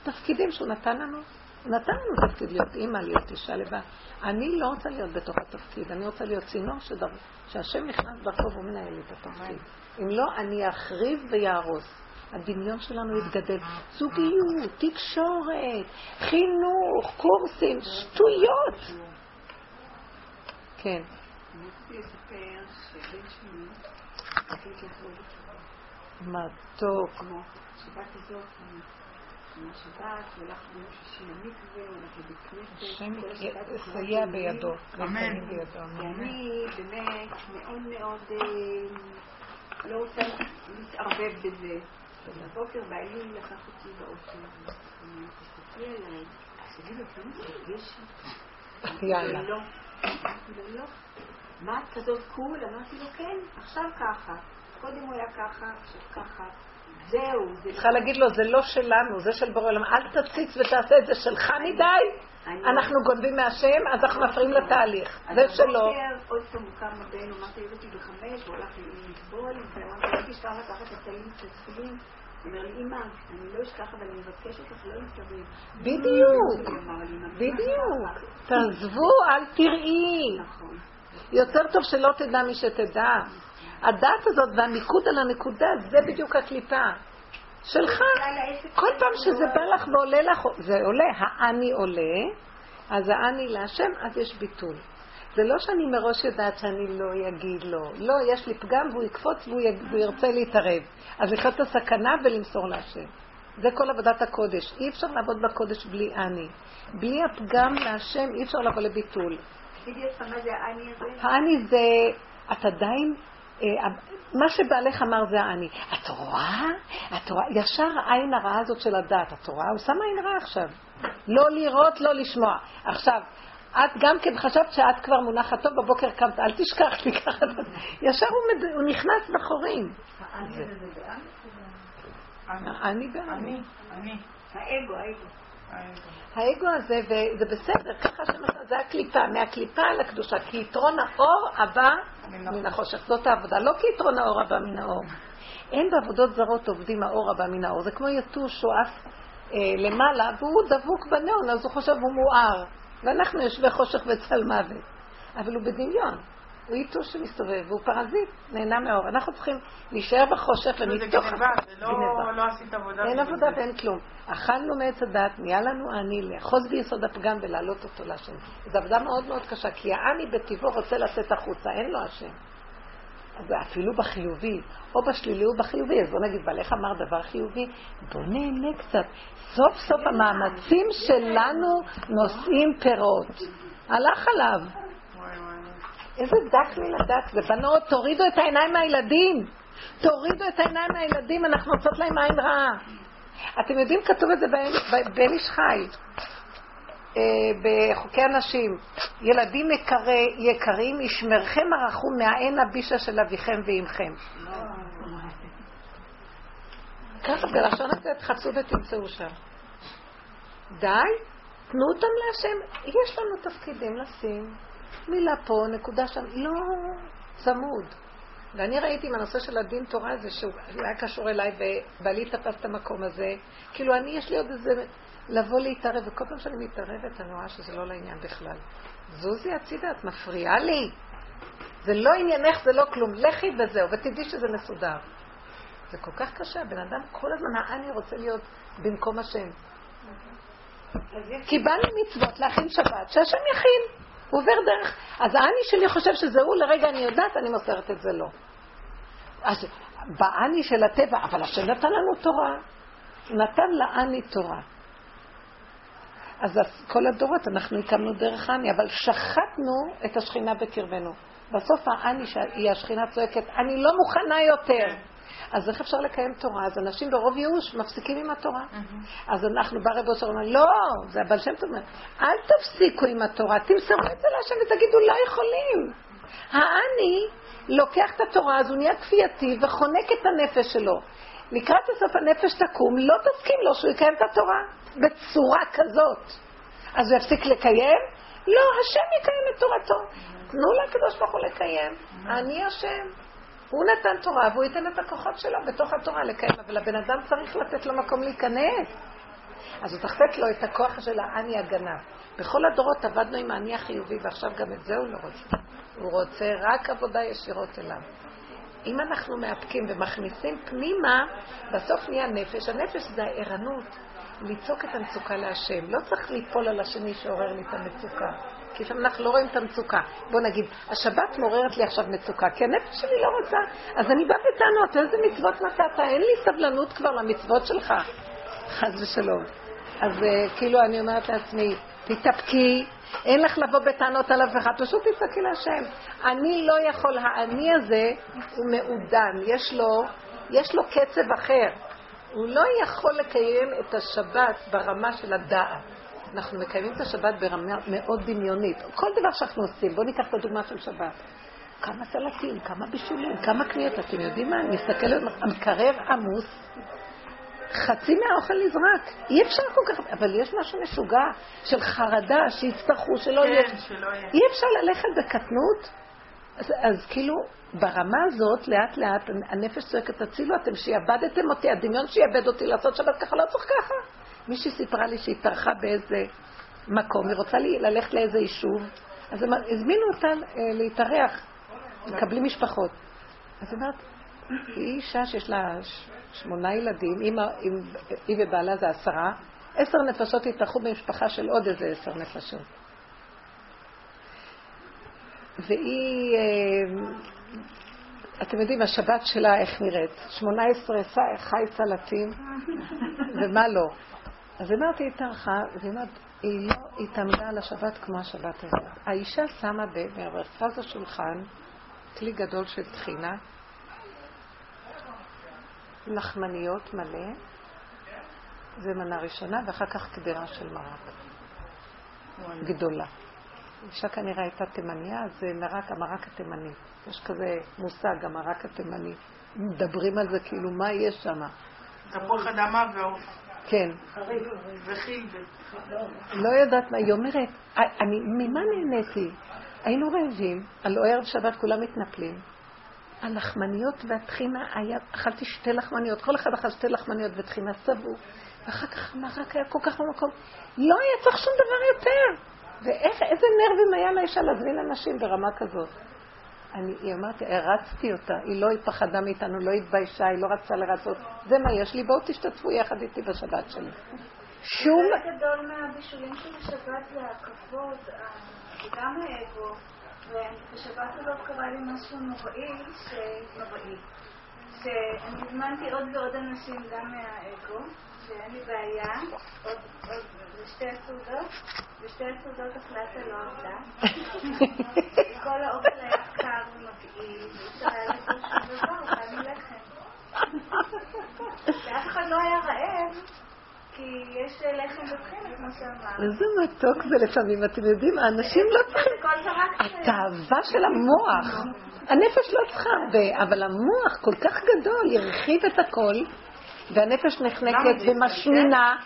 התפקידים שהוא נתן לנו. נתן לנו תפקיד להיות אימא, להיות אישה לבד. אני לא רוצה להיות בתוך התפקיד, אני רוצה להיות צינור שדר... שהשם נכנס דרכו והוא מנהל את התפקיד. אם לא, אני אחריב ויהרוס. הדמיון שלנו יתגדל. זוגיות, תקשורת, חינוך, קורסים, שטויות. כן. אני מתוק. שבת הזאת, מהשבת, והלך ביום שישי למקווה, הולך לבית כנסת. השם יסייע בידו. אמן. ואני באמת מאוד מאוד לא רוצה להתערבב בזה. בבוקר בעלי לקח אותי באוטו, תסתכלי עליי, לו, כמה זה גשם? יאללה. לא. אמרתי לו, לא. מה את כזאת קול? אמרתי לו, כן, עכשיו ככה. קודם הוא היה ככה, עכשיו ככה. זהו. זה צריכה להגיד לו, זה לא שלנו, זה של בורא עולם. אל תציץ ותעשה את זה שלך מדי. אנחנו גונבים מהשם, אז אנחנו מפריעים לתהליך. זה שלו. בבוקר עוד פעם קם הבן, אמרתי, הבאתי בחמש, הוא הלך לסבול, ואמרתי, אל תשכח לקחת את את התפילין. הוא אומר לי, אמא, אני לא אשכח, אבל אני מבקשת לך לא להתערב. בדיוק, הוא אמר לי, "אמא, בדיוק. תעזבו, אל תראי. נכון. יותר טוב שלא תדע מי שתדע. הדעת הזאת והמיקוד על הנקודה, זה בדיוק הקליפה. שלך. כל פעם שזה בא לך ועולה לך, זה עולה, האני עולה, אז האני להשם, אז יש ביטול. זה לא שאני מראש יודעת שאני לא אגיד לו. לא, יש לי פגם והוא יקפוץ והוא, י... והוא ירצה להתערב. אז לחיות את הסכנה ולמסור להשם. זה כל עבודת הקודש. אי אפשר לעבוד בקודש בלי אני. בלי הפגם להשם אי אפשר לבוא לביטול. האני זה, את עדיין, אה, מה שבעלך אמר זה האני. את רואה? את רואה? ישר העין הרעה הזאת של הדת, את רואה? הוא שם עין רעה עכשיו. לא לראות, לא לשמוע. עכשיו, את גם כן חשבת שאת כבר מונחת טוב, בבוקר קמת, אל תשכח [LAUGHS] לי ככה. ישר הוא, מד... הוא נכנס בחורים. אני באני. אני, אני. האגו, האגו. האגו הזה, וזה בסדר, ככה שמסע, זה הקליפה, מהקליפה אל הקדושה, כי יתרון האור הבא מן החושך, זאת העבודה, לא כי יתרון האור הבא מן האור. אין בעבודות זרות עובדים האור הבא מן האור, זה כמו יתוש שהוא עף אה, למעלה, והוא דבוק בניאון, אז הוא חושב הוא מואר, ואנחנו יושבי חושך וצל מוות, אבל הוא בדמיון. הוא יתוש שמסתובב, והוא פרזיט, נהנה מהאור. אנחנו צריכים להישאר בחושך זה ומתוך... גניבה, זה לא- גניבה. לא עשית עבודה. אין עבודה זה. ואין כלום. אכלנו מעץ הדת, נהיה לנו אני לאחוז ביסוד הפגם ולהעלות אותו להשם. זו עבודה מאוד מאוד קשה, כי העני בטבעו רוצה לצאת החוצה, אין לו השם. אפילו בחיובי, או בשלילי או בחיובי, אז בוא נגיד, בעלך אמר דבר חיובי, בוא נהנה קצת. סוף סוף המאמצים שלנו נושאים פירות. הלך עליו. איזה דק מן הדק זה. בנות, תורידו את העיניים מהילדים. תורידו את העיניים מהילדים, אנחנו עושות להם עין רעה. אתם יודעים, כתוב את זה ב- בן איש חי, בחוקי הנשים. ילדים יקרי, יקרים, ישמרכם הרחום מהעין הבישה של אביכם ואימכם. ככה בלשון הזה תחפשו ותמצאו שם. די, תנו אותם להשם. יש לנו תפקידים לשים. מילה פה, נקודה שם. לא צמוד. ואני ראיתי עם הנושא של הדין תורה הזה, שהוא היה קשור אליי, ובעלי תפס את המקום הזה. כאילו, אני, יש לי עוד איזה... לבוא להתערב, וכל פעם שאני מתערבת, אני רואה שזה לא לעניין בכלל. זוזי הצידה, את מפריעה לי. זה לא עניינך, זה לא כלום. לכי וזהו, ותדעי שזה מסודר. זה כל כך קשה, הבן אדם כל הזמן, האני רוצה להיות במקום השם. לי מצוות להכין שבת, שהשם יכין. הוא עובר דרך... אז האני שלי חושב שזה הוא, לרגע אני יודעת, אני מוסרת את זה לו. אז באני של הטבע, אבל השם נתן לנו תורה. נתן לאני תורה. אז כל הדורות אנחנו הקמנו דרך האני, אבל שחטנו את השכינה בקרבנו. בסוף האני שהיא השכינה צועקת, אני לא מוכנה יותר. אז איך אפשר לקיים תורה? אז אנשים ברוב ייאוש מפסיקים עם התורה. אז אנחנו בא רבו שלום, לא, זה הבעל שם טוב אל תפסיקו עם התורה, תמסרו את זה להשם ותגידו, לא יכולים. האני לוקח את התורה, אז הוא נהיה כפייתי וחונק את הנפש שלו. לקראת הסוף הנפש תקום, לא תסכים לו שהוא יקיים את התורה בצורה כזאת. אז הוא יפסיק לקיים? לא, השם יקיים את תורתו. תנו לקדוש ברוך הוא לקיים. אני השם. הוא נתן תורה והוא ייתן את הכוחות שלו בתוך התורה לקיים, אבל הבן אדם צריך לתת לו מקום להיכנס. אז הוא צריך לו את הכוח של האני הגנב. בכל הדורות עבדנו עם האני החיובי, ועכשיו גם את זה הוא לא רוצה. הוא רוצה רק עבודה ישירות אליו. אם אנחנו מאפקים ומכניסים פנימה, בסוף נהיה נפש. הנפש זה הערנות, לצעוק את המצוקה להשם. לא צריך ליפול על השני שעורר לי את המצוקה. כי לפעמים אנחנו לא רואים את המצוקה. בוא נגיד, השבת מעוררת לי עכשיו מצוקה, כי הנפש שלי לא רוצה, אז אני באה בטענות, איזה מצוות נתת? אין לי סבלנות כבר למצוות שלך. חס ושלום. אז uh, כאילו אני אומרת לעצמי, תתאפקי, אין לך לבוא בטענות על אף אחד, פשוט תסתכלי להשם. אני לא יכול, האני הזה הוא מעודן, יש לו, יש לו קצב אחר. הוא לא יכול לקיים את השבת ברמה של הדעת. אנחנו מקיימים את השבת ברמה מאוד דמיונית. כל דבר שאנחנו עושים, בואו ניקח את הדוגמה של שבת. כמה סלטים, כמה בישולים, כמה קניות, אתם יודעים מה? אני מסתכלת, המקרר עמוס, חצי מהאוכל נזרק. אי אפשר כל כך, אבל יש משהו משוגע של חרדה שיצטרכו, שלא כן, יהיה. שלא יהיה. אי אפשר ללכת בקטנות. אז, אז כאילו, ברמה הזאת, לאט לאט, הנפש צועקת, תצילו אתם, שיעבדתם אותי, הדמיון שיאבד אותי לעשות שבת ככה, לא צריך ככה. מישהי סיפרה לי שהיא התארחה באיזה מקום, היא רוצה לי ללכת לאיזה יישוב, אז הם הזמינו אותה אה, להתארח, מקבלים משפחות. אז היא אומרת, היא אישה שיש לה שמונה ילדים, אימא, היא ובעלה זה עשרה, עשר נפשות התארחו במשפחה של עוד איזה עשר נפשות. והיא, אה, אתם יודעים, השבת שלה איך נראית? 18 ס- חי סלטים, ומה לא. אז אמרתי, היא התארחה, והיא לא התעמדה על השבת כמו השבת הזאת. האישה שמה במרכז השולחן כלי גדול של טחינה, לחמניות מלא, זה מנה ראשונה, ואחר כך קדירה של מרק. גדולה. אישה כנראה הייתה תימניה, זה מרק, המרק התימני. יש כזה מושג, המרק התימני. מדברים על זה כאילו, מה יש שם? תפוח אדמה ועוף. כן. לא יודעת מה, היא אומרת, אני, ממה נהניתי? היינו רעבים, הלוא ערב שבת כולם מתנפלים. הלחמניות והטחינה, היה, אכלתי שתי לחמניות, כל אחד אכל שתי לחמניות וטחינה סבו, ואחר כך המרק היה כל כך במקום. לא היה צריך שום דבר יותר. ואיך, איזה נרבים היה לאישה להזמין אנשים ברמה כזאת. אני, היא אמרתי, הרצתי אותה, היא לא פחדה מאיתנו, לא התביישה, היא לא רצתה לרצות. זה מה יש לי, בואו תשתתפו יחד איתי בשבת שלי. שום... חלק גדול מהבישולים של השבת זה הכבוד, ה- גם האגו. ובשבת הזאת קרה לי משהו נוראי, ש- נוראי. שאני הזמנתי עוד ועוד אנשים גם מהאגו, שאין לי בעיה, עוד, עוד, לשתי הסעודות, ושתי הסעודות החלטה לא עבדה. [LAUGHS] כל האוכל היה קר ומגעיל, ואי אפשר היה לאכול שום דבר, אכלנו לחם. ואף אחד לא היה רעב, כי יש לחם שאמרת. איזה מתוק זה לפעמים, אתם יודעים, האנשים לא צריכים... התאווה של המוח. הנפש לא צריכה הרבה, אבל המוח כל כך גדול, הרחיב את הכל, והנפש נחנקת ומשמינה,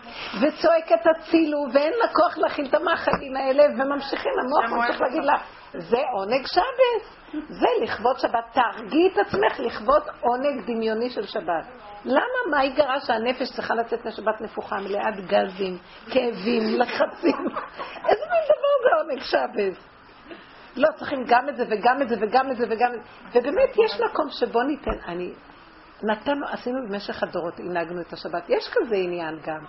וצועקת הצילו, ואין לה כוח להכיל את המאכלים האלה, וממשיכים, המוח ממשיך להגיד לה, זה עונג שבת, זה לכבוד שבת, תהרגי את עצמך לכבוד עונג דמיוני של שבת. למה, מה ייגרע שהנפש צריכה לצאת מהשבת נפוחה, מלאת גזים, כאבים, לחצים? [LAUGHS] איזה מין דבר זה עונג שבת? לא, צריכים גם את זה וגם את זה וגם את זה וגם את זה. ובאמת יש מקום שבו ניתן, אני, נתנו, עשינו במשך הדורות, הנהגנו את השבת. יש כזה עניין גם.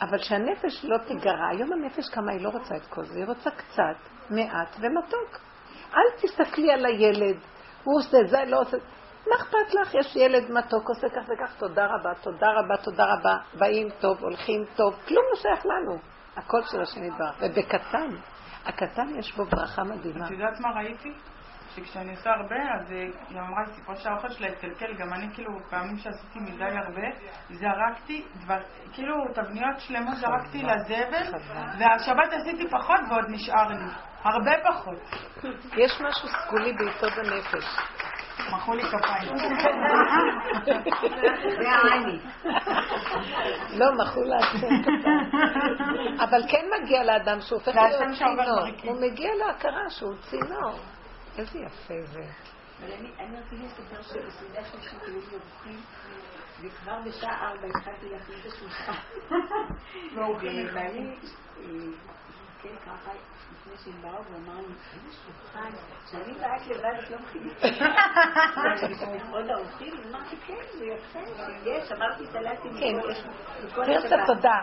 אבל שהנפש לא תיגרע, היום הנפש כמה היא לא רוצה את כל זה, היא רוצה קצת, מעט ומתוק. אל תסתכלי על הילד, הוא עושה זה, לא עושה... מה אכפת לך? יש ילד מתוק, עושה כך וכך, תודה רבה, תודה רבה, תודה רבה, באים טוב, הולכים טוב, כלום לא שייך לנו. הכל של השם יתברך. ובקטן, הקטן יש בו ברכה מדהימה. את יודעת מה ראיתי? שכשאני עושה הרבה, אז היא אמרה לי סיפור שהאוכל שלה התקלקל, גם אני כאילו, פעמים שעשיתי מדי הרבה, זרקתי דבר, כאילו תבניות שלמות זרקתי לזבל, והשבת עשיתי פחות ועוד נשאר לי. הרבה פחות. יש משהו סגולי ביסוד הנפש. מחאו לי כפיים. [LAUGHS] זה העני. לא, מחאו לעצמם כפיים. [LAUGHS] אבל כן מגיע לאדם שהוא הופך להיות צינור. הוא מגיע להכרה שהוא צינור. איזה יפה זה. אבל אני אני רציתי לספר שבסעודה היו לי אורחים, וכבר בשעה ארבע התחלתי להכין את השולחן. [LAUGHS] ובעלי, אה, כן, ככה, לפני שהם באו, הוא אמר לי, איזה שולחן, כשאני באה את לבד, את לא מכינה. [LAUGHS] עוד האורחים, אמרתי, כן, זה יפה, יש, אמרתי סלטים. כן, מכל- השבת. התודה.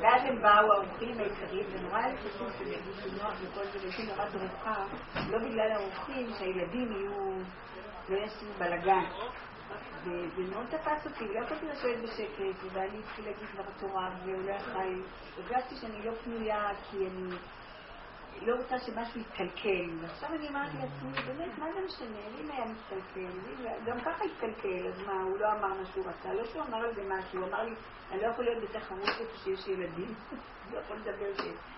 ואז הם באו האורחים העיקריים, ונורא היה חשוב שהם ירגישו נוח וכל זה, והייתי נורא דרוכה, לא בגלל האורחים, שהילדים יהיו, לא יעשו בלאגן. וזה מאוד תפס אותי, לא יכולתי לשבת בשקט, ובעלי התחיל להגיד דבר תורה, והוא לא יכל, הרגשתי שאני לא פנויה, כי אני לא רוצה שמשהו יתקלקל. ועכשיו אני אמרתי לעצמי, באמת, מה זה משנה? אם היה מתקלקל, גם ככה התקלקל, אז מה, הוא לא אמר מה שהוא רצה, לא שהוא אמר על זה משהו, הוא אמר לי, אני לא יכול להיות בתחרות איפה שיש ילדים, [LAUGHS] לא יכול לדבר ש...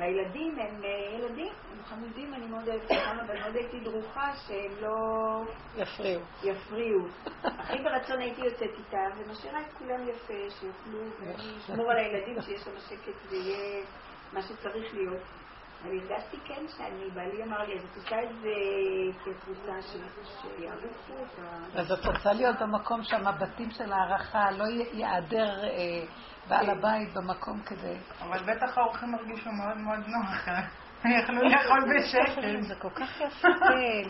והילדים הם אה, ילדים, הם חמודים, אני מאוד אוהבת אותם, אבל מאוד הייתי דרוכה שהם לא... יפריעו. יפריעו. [LAUGHS] הכי ברצון הייתי יוצאת איתם, ומשאירה את כולם יפה, שיוכלו, ואני אשמור על הילדים, שיש שם שקט ויהיה מה שצריך להיות. אני הרגשתי כן שאני, בעלי אמר לי, אז את עושה את זה כקבוצה שיערוכו אותה. אז את רוצה להיות במקום שהמבטים של הערכה, לא ייעדר אה, בעל הבית במקום כזה. אבל בטח האורחים הרגישו מאוד מאוד נוח. יכלו לאכול בשקט. [LAUGHS] זה כל כך יפה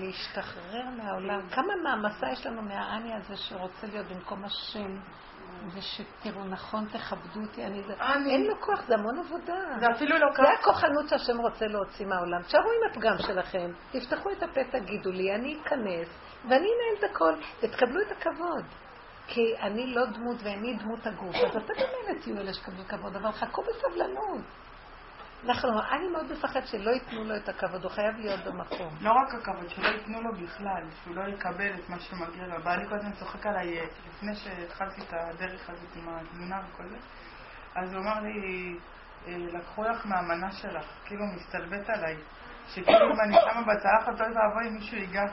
להשתחרר מהעולם. כמה מעמסה יש לנו מהאני הזה שרוצה להיות במקום השם. ושתראו, נכון, תכבדו אותי, אני... אני... אין לו כוח, זה המון עבודה. זה אפילו לא ככה. זה הכוחנות שהשם רוצה להוציא מהעולם. תשארו עם הפגם שלכם, תפתחו את הפה, תגידו לי, אני אכנס, ואני אנהל את הכל, ותקבלו את הכבוד. כי אני לא דמות ואני דמות הגוף, אז אתם באמת תהיו אלה שקבלו כבוד, אבל חכו בסבלנות. אנחנו, אני מאוד מפחד שלא ייתנו לו את הכבוד, הוא חייב להיות במקום. לא רק הכבוד, שלא ייתנו לו בכלל, שהוא לא יקבל את מה שמגיע לו. בעלי כל הזמן צוחק עליי, לפני שהתחלתי את הדרך הזאת עם התלונה וכל זה, אז הוא אמר לי, אה, לקחו לך מהמנה שלך, כאילו מסתלבט עליי, שכאילו אם אני שמה בצלחת, אוי ואבוי מישהו ייגע.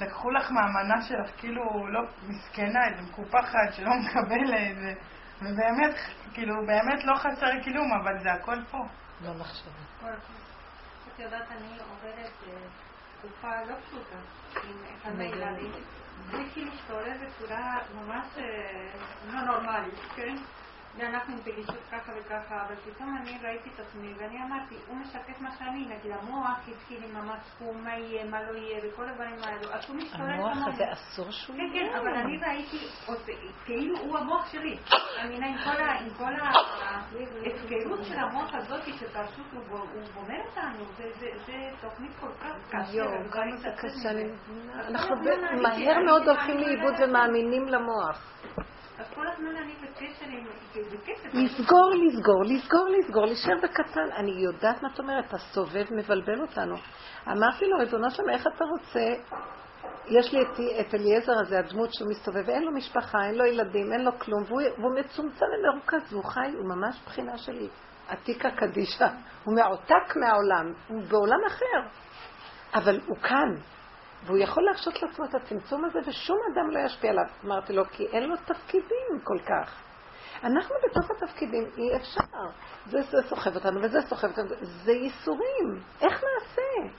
לקחו לך מהמנה שלך, כאילו, לא, מסכנה, איזה מקופחת שלא מקבלת, ובאמת, כאילו, באמת לא חסר כלום, אבל זה הכל פה. לא מחשבה. את יודעת, אני עוברת אה, תקופה לא פשוטה עם אחד הילדים. זה כאילו מסתובב בצורה ממש אה, לא נורמלית, כן? ואנחנו עם פגישות ככה וככה, אבל פתאום אני ראיתי את עצמי ואני אמרתי, הוא משקף מה שאני, נגיד המוח התחיל עם המצפון, מה יהיה, מה לא יהיה, וכל הדברים האלו, אז הוא מסתובב המוח הזה אסור שהוא כן, כן, אבל אני ראיתי, כאילו הוא המוח שלי. אני עם כל ההפקרות של המוח הזאת, שפשוט הוא גומר אותנו, זה תוכנית כל כך קשה. יואו, כמה זה קשה, אנחנו מהר מאוד הולכים לאיבוד ומאמינים למוח. לסגור, לסגור, לסגור, לסגור, להישאר בקטן. אני יודעת מה את אומרת, הסובב מבלבל אותנו. אמרתי לו, ריבונו שלום, איך אתה רוצה? יש לי את, אליעזר הזה, הדמות שהוא מסתובב, ואין לו משפחה, אין לו ילדים, אין לו כלום, והוא, מצומצם ומרוכז, והוא חי, הוא ממש בחינה של עתיקה קדישה. הוא מעותק מהעולם, הוא בעולם אחר. אבל הוא כאן, והוא יכול להרשות לעצמו את הצמצום הזה, ושום אדם לא ישפיע עליו. אמרתי לו, כי אין לו תפקידים כל כך. אנחנו בתוך התפקידים, אי אפשר. זה, זה סוחב אותנו וזה סוחב אותנו, זה ייסורים. איך נעשה?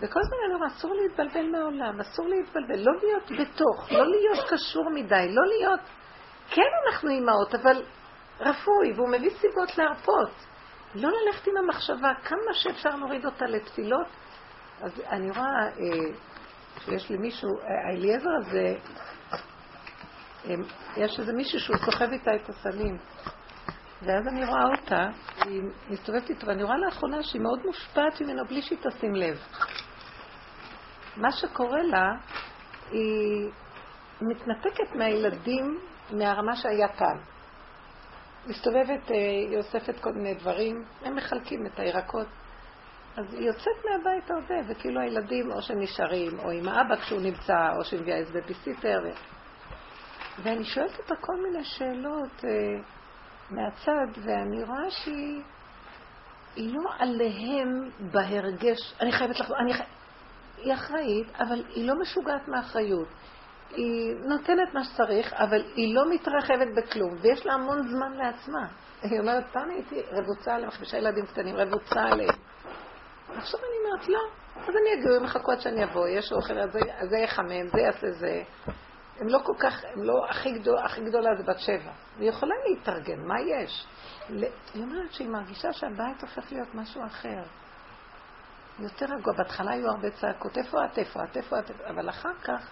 וכל הזמן אני אסור להתבלבל מהעולם, אסור להתבלבל, לא להיות בתוך, לא להיות קשור מדי, לא להיות... כן, אנחנו אימהות, אבל רפוי, והוא מביא סיבות להרפות. לא ללכת עם המחשבה, כמה שאפשר להוריד אותה לתפילות, אז אני רואה אה, שיש לי מישהו, האליעזר הזה, אה, יש איזה מישהו שהוא סוחב איתה את הסלים. ואז אני רואה אותה, היא מסתובבת איתו, ואני רואה לאחרונה שהיא מאוד מושפעת ממנו בלי שהיא תשים לב. מה שקורה לה, היא מתנתקת מהילדים מהרמה שהיה פעם. מסתובבת, אה, היא אוספת כל מיני דברים, הם מחלקים את הירקות. אז היא יוצאת מהבית הרבה, וכאילו הילדים או שנשארים, או עם האבא כשהוא נמצא, או שהיא מביאה איזה בביסיטר. ו... ואני שואלת אותה כל מיני שאלות אה, מהצד, ואני רואה שהיא לא עליהם בהרגש, אני חייבת לחזור, אני חי... היא אחראית, אבל היא לא משוגעת מאחריות. היא נותנת מה שצריך, אבל היא לא מתרחבת בכלום, ויש לה המון זמן לעצמה. היא אומרת, פעם הייתי רבוצה עליהם, חמישה ילדים קטנים, רבוצה עליהם. עכשיו אני אומרת, לא. אז אני אגיע, הם יחכו עד שאני אבוא, יש אוכל, אז זה יחמם, זה יעשה זה. הם לא כל כך, הם לא, הכי, גדול, הכי גדולה זה בת שבע. היא יכולה להתארגן, מה יש? היא אומרת שהיא מרגישה שהבית הופך להיות משהו אחר. יותר רגוע. בהתחלה היו הרבה צעקות, איפה את, איפה את, איפה את, אבל אחר כך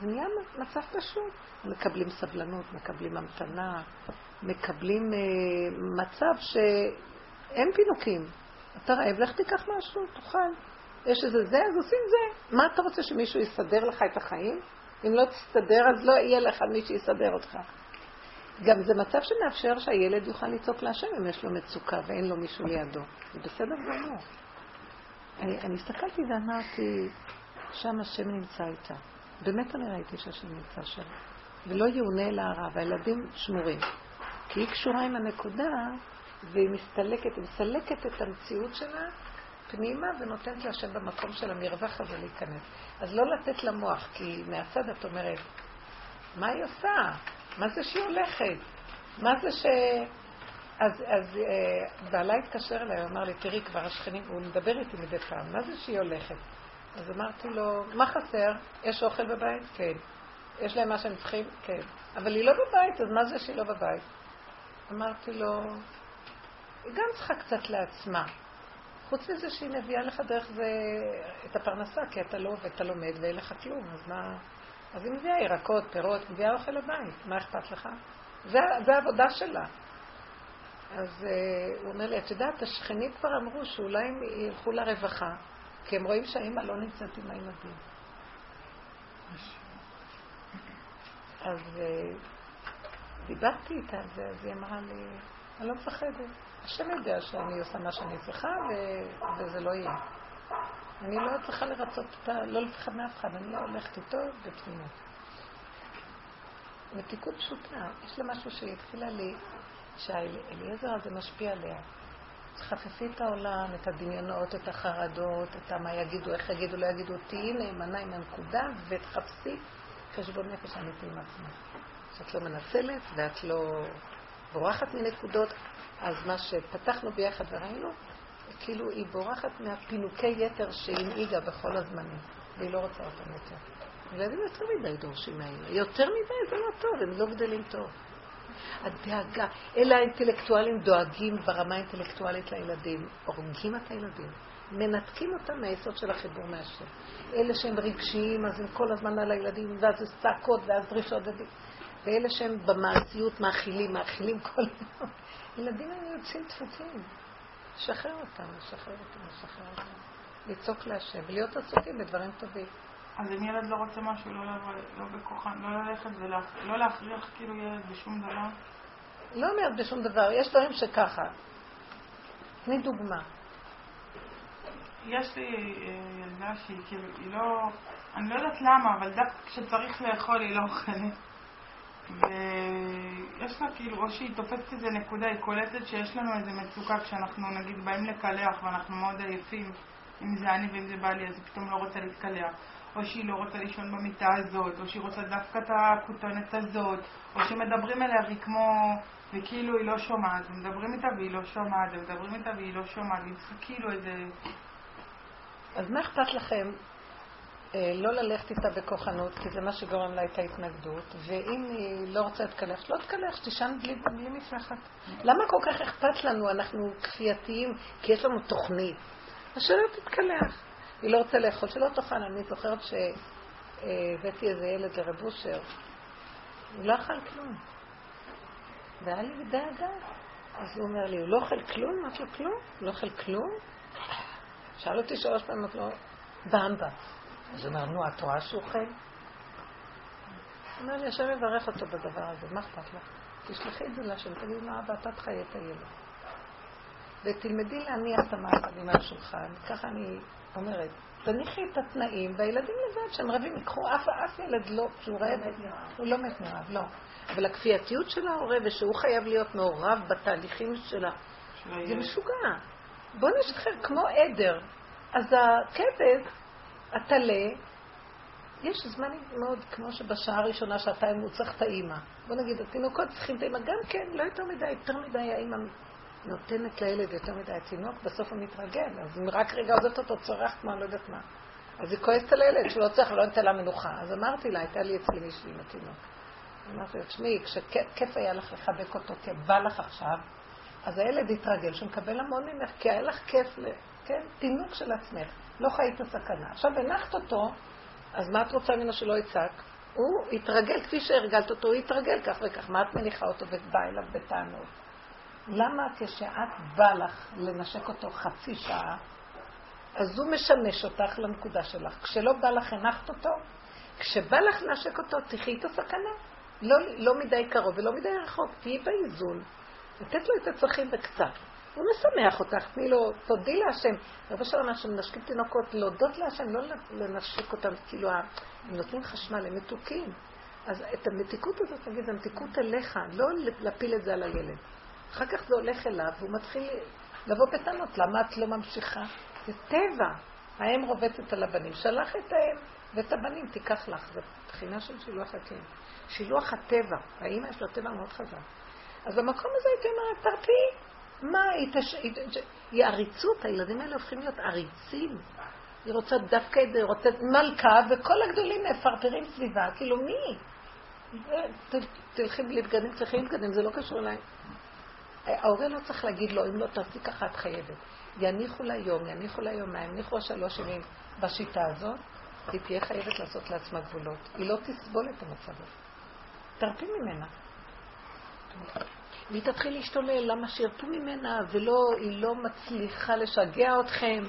זה נהיה מצב פשוט. מקבלים סבלנות, מקבלים המתנה, מקבלים אה, מצב שאין פינוקים. אתה רעב, לך תיקח משהו, תאכל. יש איזה זה, אז עושים זה. מה אתה רוצה שמישהו יסדר לך את החיים? אם לא תסתדר, אז לא יהיה לך מי שיסדר אותך. גם זה מצב שמאפשר שהילד יוכל לצעוק להשם אם יש לו מצוקה ואין לו מישהו לידו. זה בסדר גמור. אני, אני הסתכלתי ואמרתי, שם השם נמצא איתה. באמת אני ראיתי שהשם נמצא שם. ולא יאונה אל הרע, והילדים שמורים. כי היא קשורה עם הנקודה, והיא מסתלקת, היא מסלקת את המציאות שלה פנימה ונותנת להשם במקום של המרווח הזה להיכנס. אז לא לתת למוח, כי מהצד את אומרת, מה היא עושה? מה זה שהיא הולכת? מה זה ש... אז, אז אה, בעלה התקשר אליי, הוא אמר לי, תראי, כבר השכנים, הוא מדבר איתי מדי פעם, מה זה שהיא הולכת? אז אמרתי לו, מה חסר? יש אוכל בבית? כן. יש להם מה שהם צריכים? כן. אבל היא לא בבית, אז מה זה שהיא לא בבית? אמרתי לו, היא גם צריכה קצת לעצמה. חוץ מזה שהיא מביאה לך דרך זה את הפרנסה, כי אתה לא עובד, אתה לומד ואין לך כלום, אז מה... אז היא מביאה ירקות, פירות, מביאה אוכל לבית, מה אכפת לך? זה, זה העבודה שלה. אז uh, הוא אומר לי, את יודעת, השכנים כבר אמרו שאולי הם ילכו לרווחה, כי הם רואים שהאימא לא נמצאת עם הילדים. אז uh, דיברתי איתה על זה, אז היא אמרה לי, אני לא מפחדת. השם יודע שאני עושה מה שאני צריכה ו... וזה לא יהיה. אני לא צריכה לרצות אותה, לא לפחד מאף אחד, אני לא הולכת איתו בתמימות. מתיקות פשוטה, יש לה משהו שהיא התחילה לי, שהאליעזר הזה משפיע עליה. תחפפי את העולם, את הדמיונות, את החרדות, את מה יגידו, איך יגידו, לא יגידו, תהיי נאמנה עם הנקודה ותחפשי חשבון נפש אמיתי עם עצמך. שאת לא מנצלת ואת לא בורחת מנקודות, אז מה שפתחנו ביחד וראינו, כאילו היא בורחת מהפינוקי יתר שהנהיגה בכל הזמנים, והיא לא רוצה אותם יותר. ילדים יותר מדי דורשים מהאמא. יותר מדי זה לא טוב, הם לא גדלים טוב. הדאגה, אלה האינטלקטואלים דואגים ברמה האינטלקטואלית לילדים, הורגים את הילדים, מנתקים אותם מהיסוד של החיבור מהשם. אלה שהם רגשיים, אז הם כל הזמן על הילדים, ואז זה צעקות, ואז דרישות, ואלה שהם במעשיות מאכילים, מאכילים כל היום. ילדים הם יוצאים דפוקים. לשחרר אותם, לשחרר אותם, לשחרר אותם. לצעוק להשם, להיות עסוקים בדברים טובים. אז אם ילד לא רוצה משהו, לא, לא בכוחן, לא ללכת ולא להכריח כאילו ילד בשום דבר? לא אומרת בשום דבר, יש דברים שככה. תני דוגמה. יש לי אה, ילדה שהיא כאילו, היא לא, אני לא יודעת למה, אבל דווקא כשצריך לאכול היא לא אוכלת. ויש לה כאילו, או שהיא תופסת איזה נקודה, היא קולטת שיש לנו איזה מצוקה כשאנחנו נגיד באים לקלח ואנחנו מאוד עייפים, אם זה אני ואם זה בא לי, אז היא פתאום לא רוצה להתקלח. או שהיא לא רוצה לישון במיטה הזאת, או שהיא רוצה דווקא את הכותונת הזאת, או שמדברים אליה והיא כמו, וכאילו היא לא שומעת, ומדברים איתה והיא לא שומעת, ומדברים איתה והיא לא שומעת, והיא צריכה כאילו איזה... אז מה אכפת לכם לא ללכת איתה בכוחנות, כי זה מה שגורם לה את ההתנגדות, ואם היא לא רוצה להתקלח, לא תקלח, שתישן בלי, בלי מפלחת. למה כל כך אכפת לנו? אנחנו כפייתיים, כי יש לנו תוכנית. אז שלא תתקלח. היא לא רוצה לאכול, שלא תאכל. אני זוכרת שהבאתי איזה ילד לרב אושר, הוא לא אכל כלום. והיה לי דאגה. אז הוא אומר לי, הוא לא אוכל כלום? אמרתי לו, כלום? לא אוכל כלום? שאל אותי שלוש פעמים, אמרתי לו, במבה. אז הוא אומר, נו, את רואה שהוא? הוא אומר לי, השם יברך אותו בדבר הזה, מה אכפת לך? תשלחי את זה להשם, תגידי לו, אבא, אתה תחיה את הילד. ותלמדי להניח את המאכלים על השולחן, ככה אני אומרת, תניחי את התנאים, והילדים לבד שהם רבים, ייקחו אף, אף ילד לא, שהוא רעב, הוא לא מת מרעב, לא. אבל הכפייתיות של ההורה, ושהוא חייב להיות מעורב בתהליכים שלה, זה משוגע. בוא נשחרר כמו עדר. אז הכבש, הטלה, יש זמנים מאוד, כמו שבשעה הראשונה, שעתיים הוא צריך את האימא. בוא נגיד, התינוקות צריכים את האימא, גם כן, לא יותר מדי, יותר מדי האימא נותנת לילד יותר מדי התינוק, בסוף הוא מתרגל. אז אם רק רגע עוזבת אותו, צורח כמו אני לא יודעת מה. אז היא כועסת על הילד שהוא לא צריך, לא נותן לה מנוחה. אז אמרתי לה, הייתה לי אצלי מישהי עם התינוק. אמרתי לה, תשמעי, כשכיף היה לך לחבק אותו, כי בא לך עכשיו, אז הילד התרגל שהוא מקבל המון ממך, כי היה לך כיף, כן, תינוק של עצמך, לא חיית סכנה. עכשיו הנחת אותו, אז מה את רוצה ממנו שלא יצעק? הוא התרגל כפי שהרגלת אותו, הוא התרגל כך וכך. מה את מניחה אותו ובאה אליו בטענות? למה כשאת בא לך לנשק אותו חצי שעה, אז הוא משמש אותך לנקודה שלך. כשלא בא לך, הנחת אותו. כשבא לך לנשק אותו, תחי איתו סכנה. לא, לא מדי קרוב ולא מדי רחוק, תהיי באיזון. לתת לו את הצרכים בקצת. הוא משמח אותך, תני לו, תודי להשם. רבי שלום אומר שמנשקים תינוקות, להודות להשם, לא לנשק אותם, כאילו, הם נותנים חשמל, הם מתוקים. אז את המתיקות הזאת, נגיד, המתיקות אליך, לא להפיל את זה על הילד. אחר כך זה הולך אליו, והוא מתחיל לבוא בטענות, למה את לא ממשיכה? זה טבע. האם רובצת על הבנים, שלח את האם, ואת הבנים תיקח לך. זו בחינה של שילוח הקן. שילוח הטבע. האמא יש לו טבע מאוד חזק. אז במקום הזה הייתי אומרת, תרפי. מה, היא, תש... היא עריצות, הילדים האלה הופכים להיות עריצים. היא רוצה דווקא את זה, היא רוצה מלכה, וכל הגדולים מפרפרים סביבה, כאילו מי? תלכי בלי בגדים, תלכי עם בגדים, זה לא קשור אליי. ההורה לא צריך להגיד לו, אם לא תעשי ככה את חייבת. יניחו לה יום, יניחו לה יומיים, יניחו שלוש ימים בשיטה הזאת, היא תהיה חייבת לעשות לעצמה גבולות. היא לא תסבול את המצב הזה. תרפי ממנה. והיא תתחיל להשתולל, למה שירפו ממנה, ולא, היא לא מצליחה לשגע אתכם.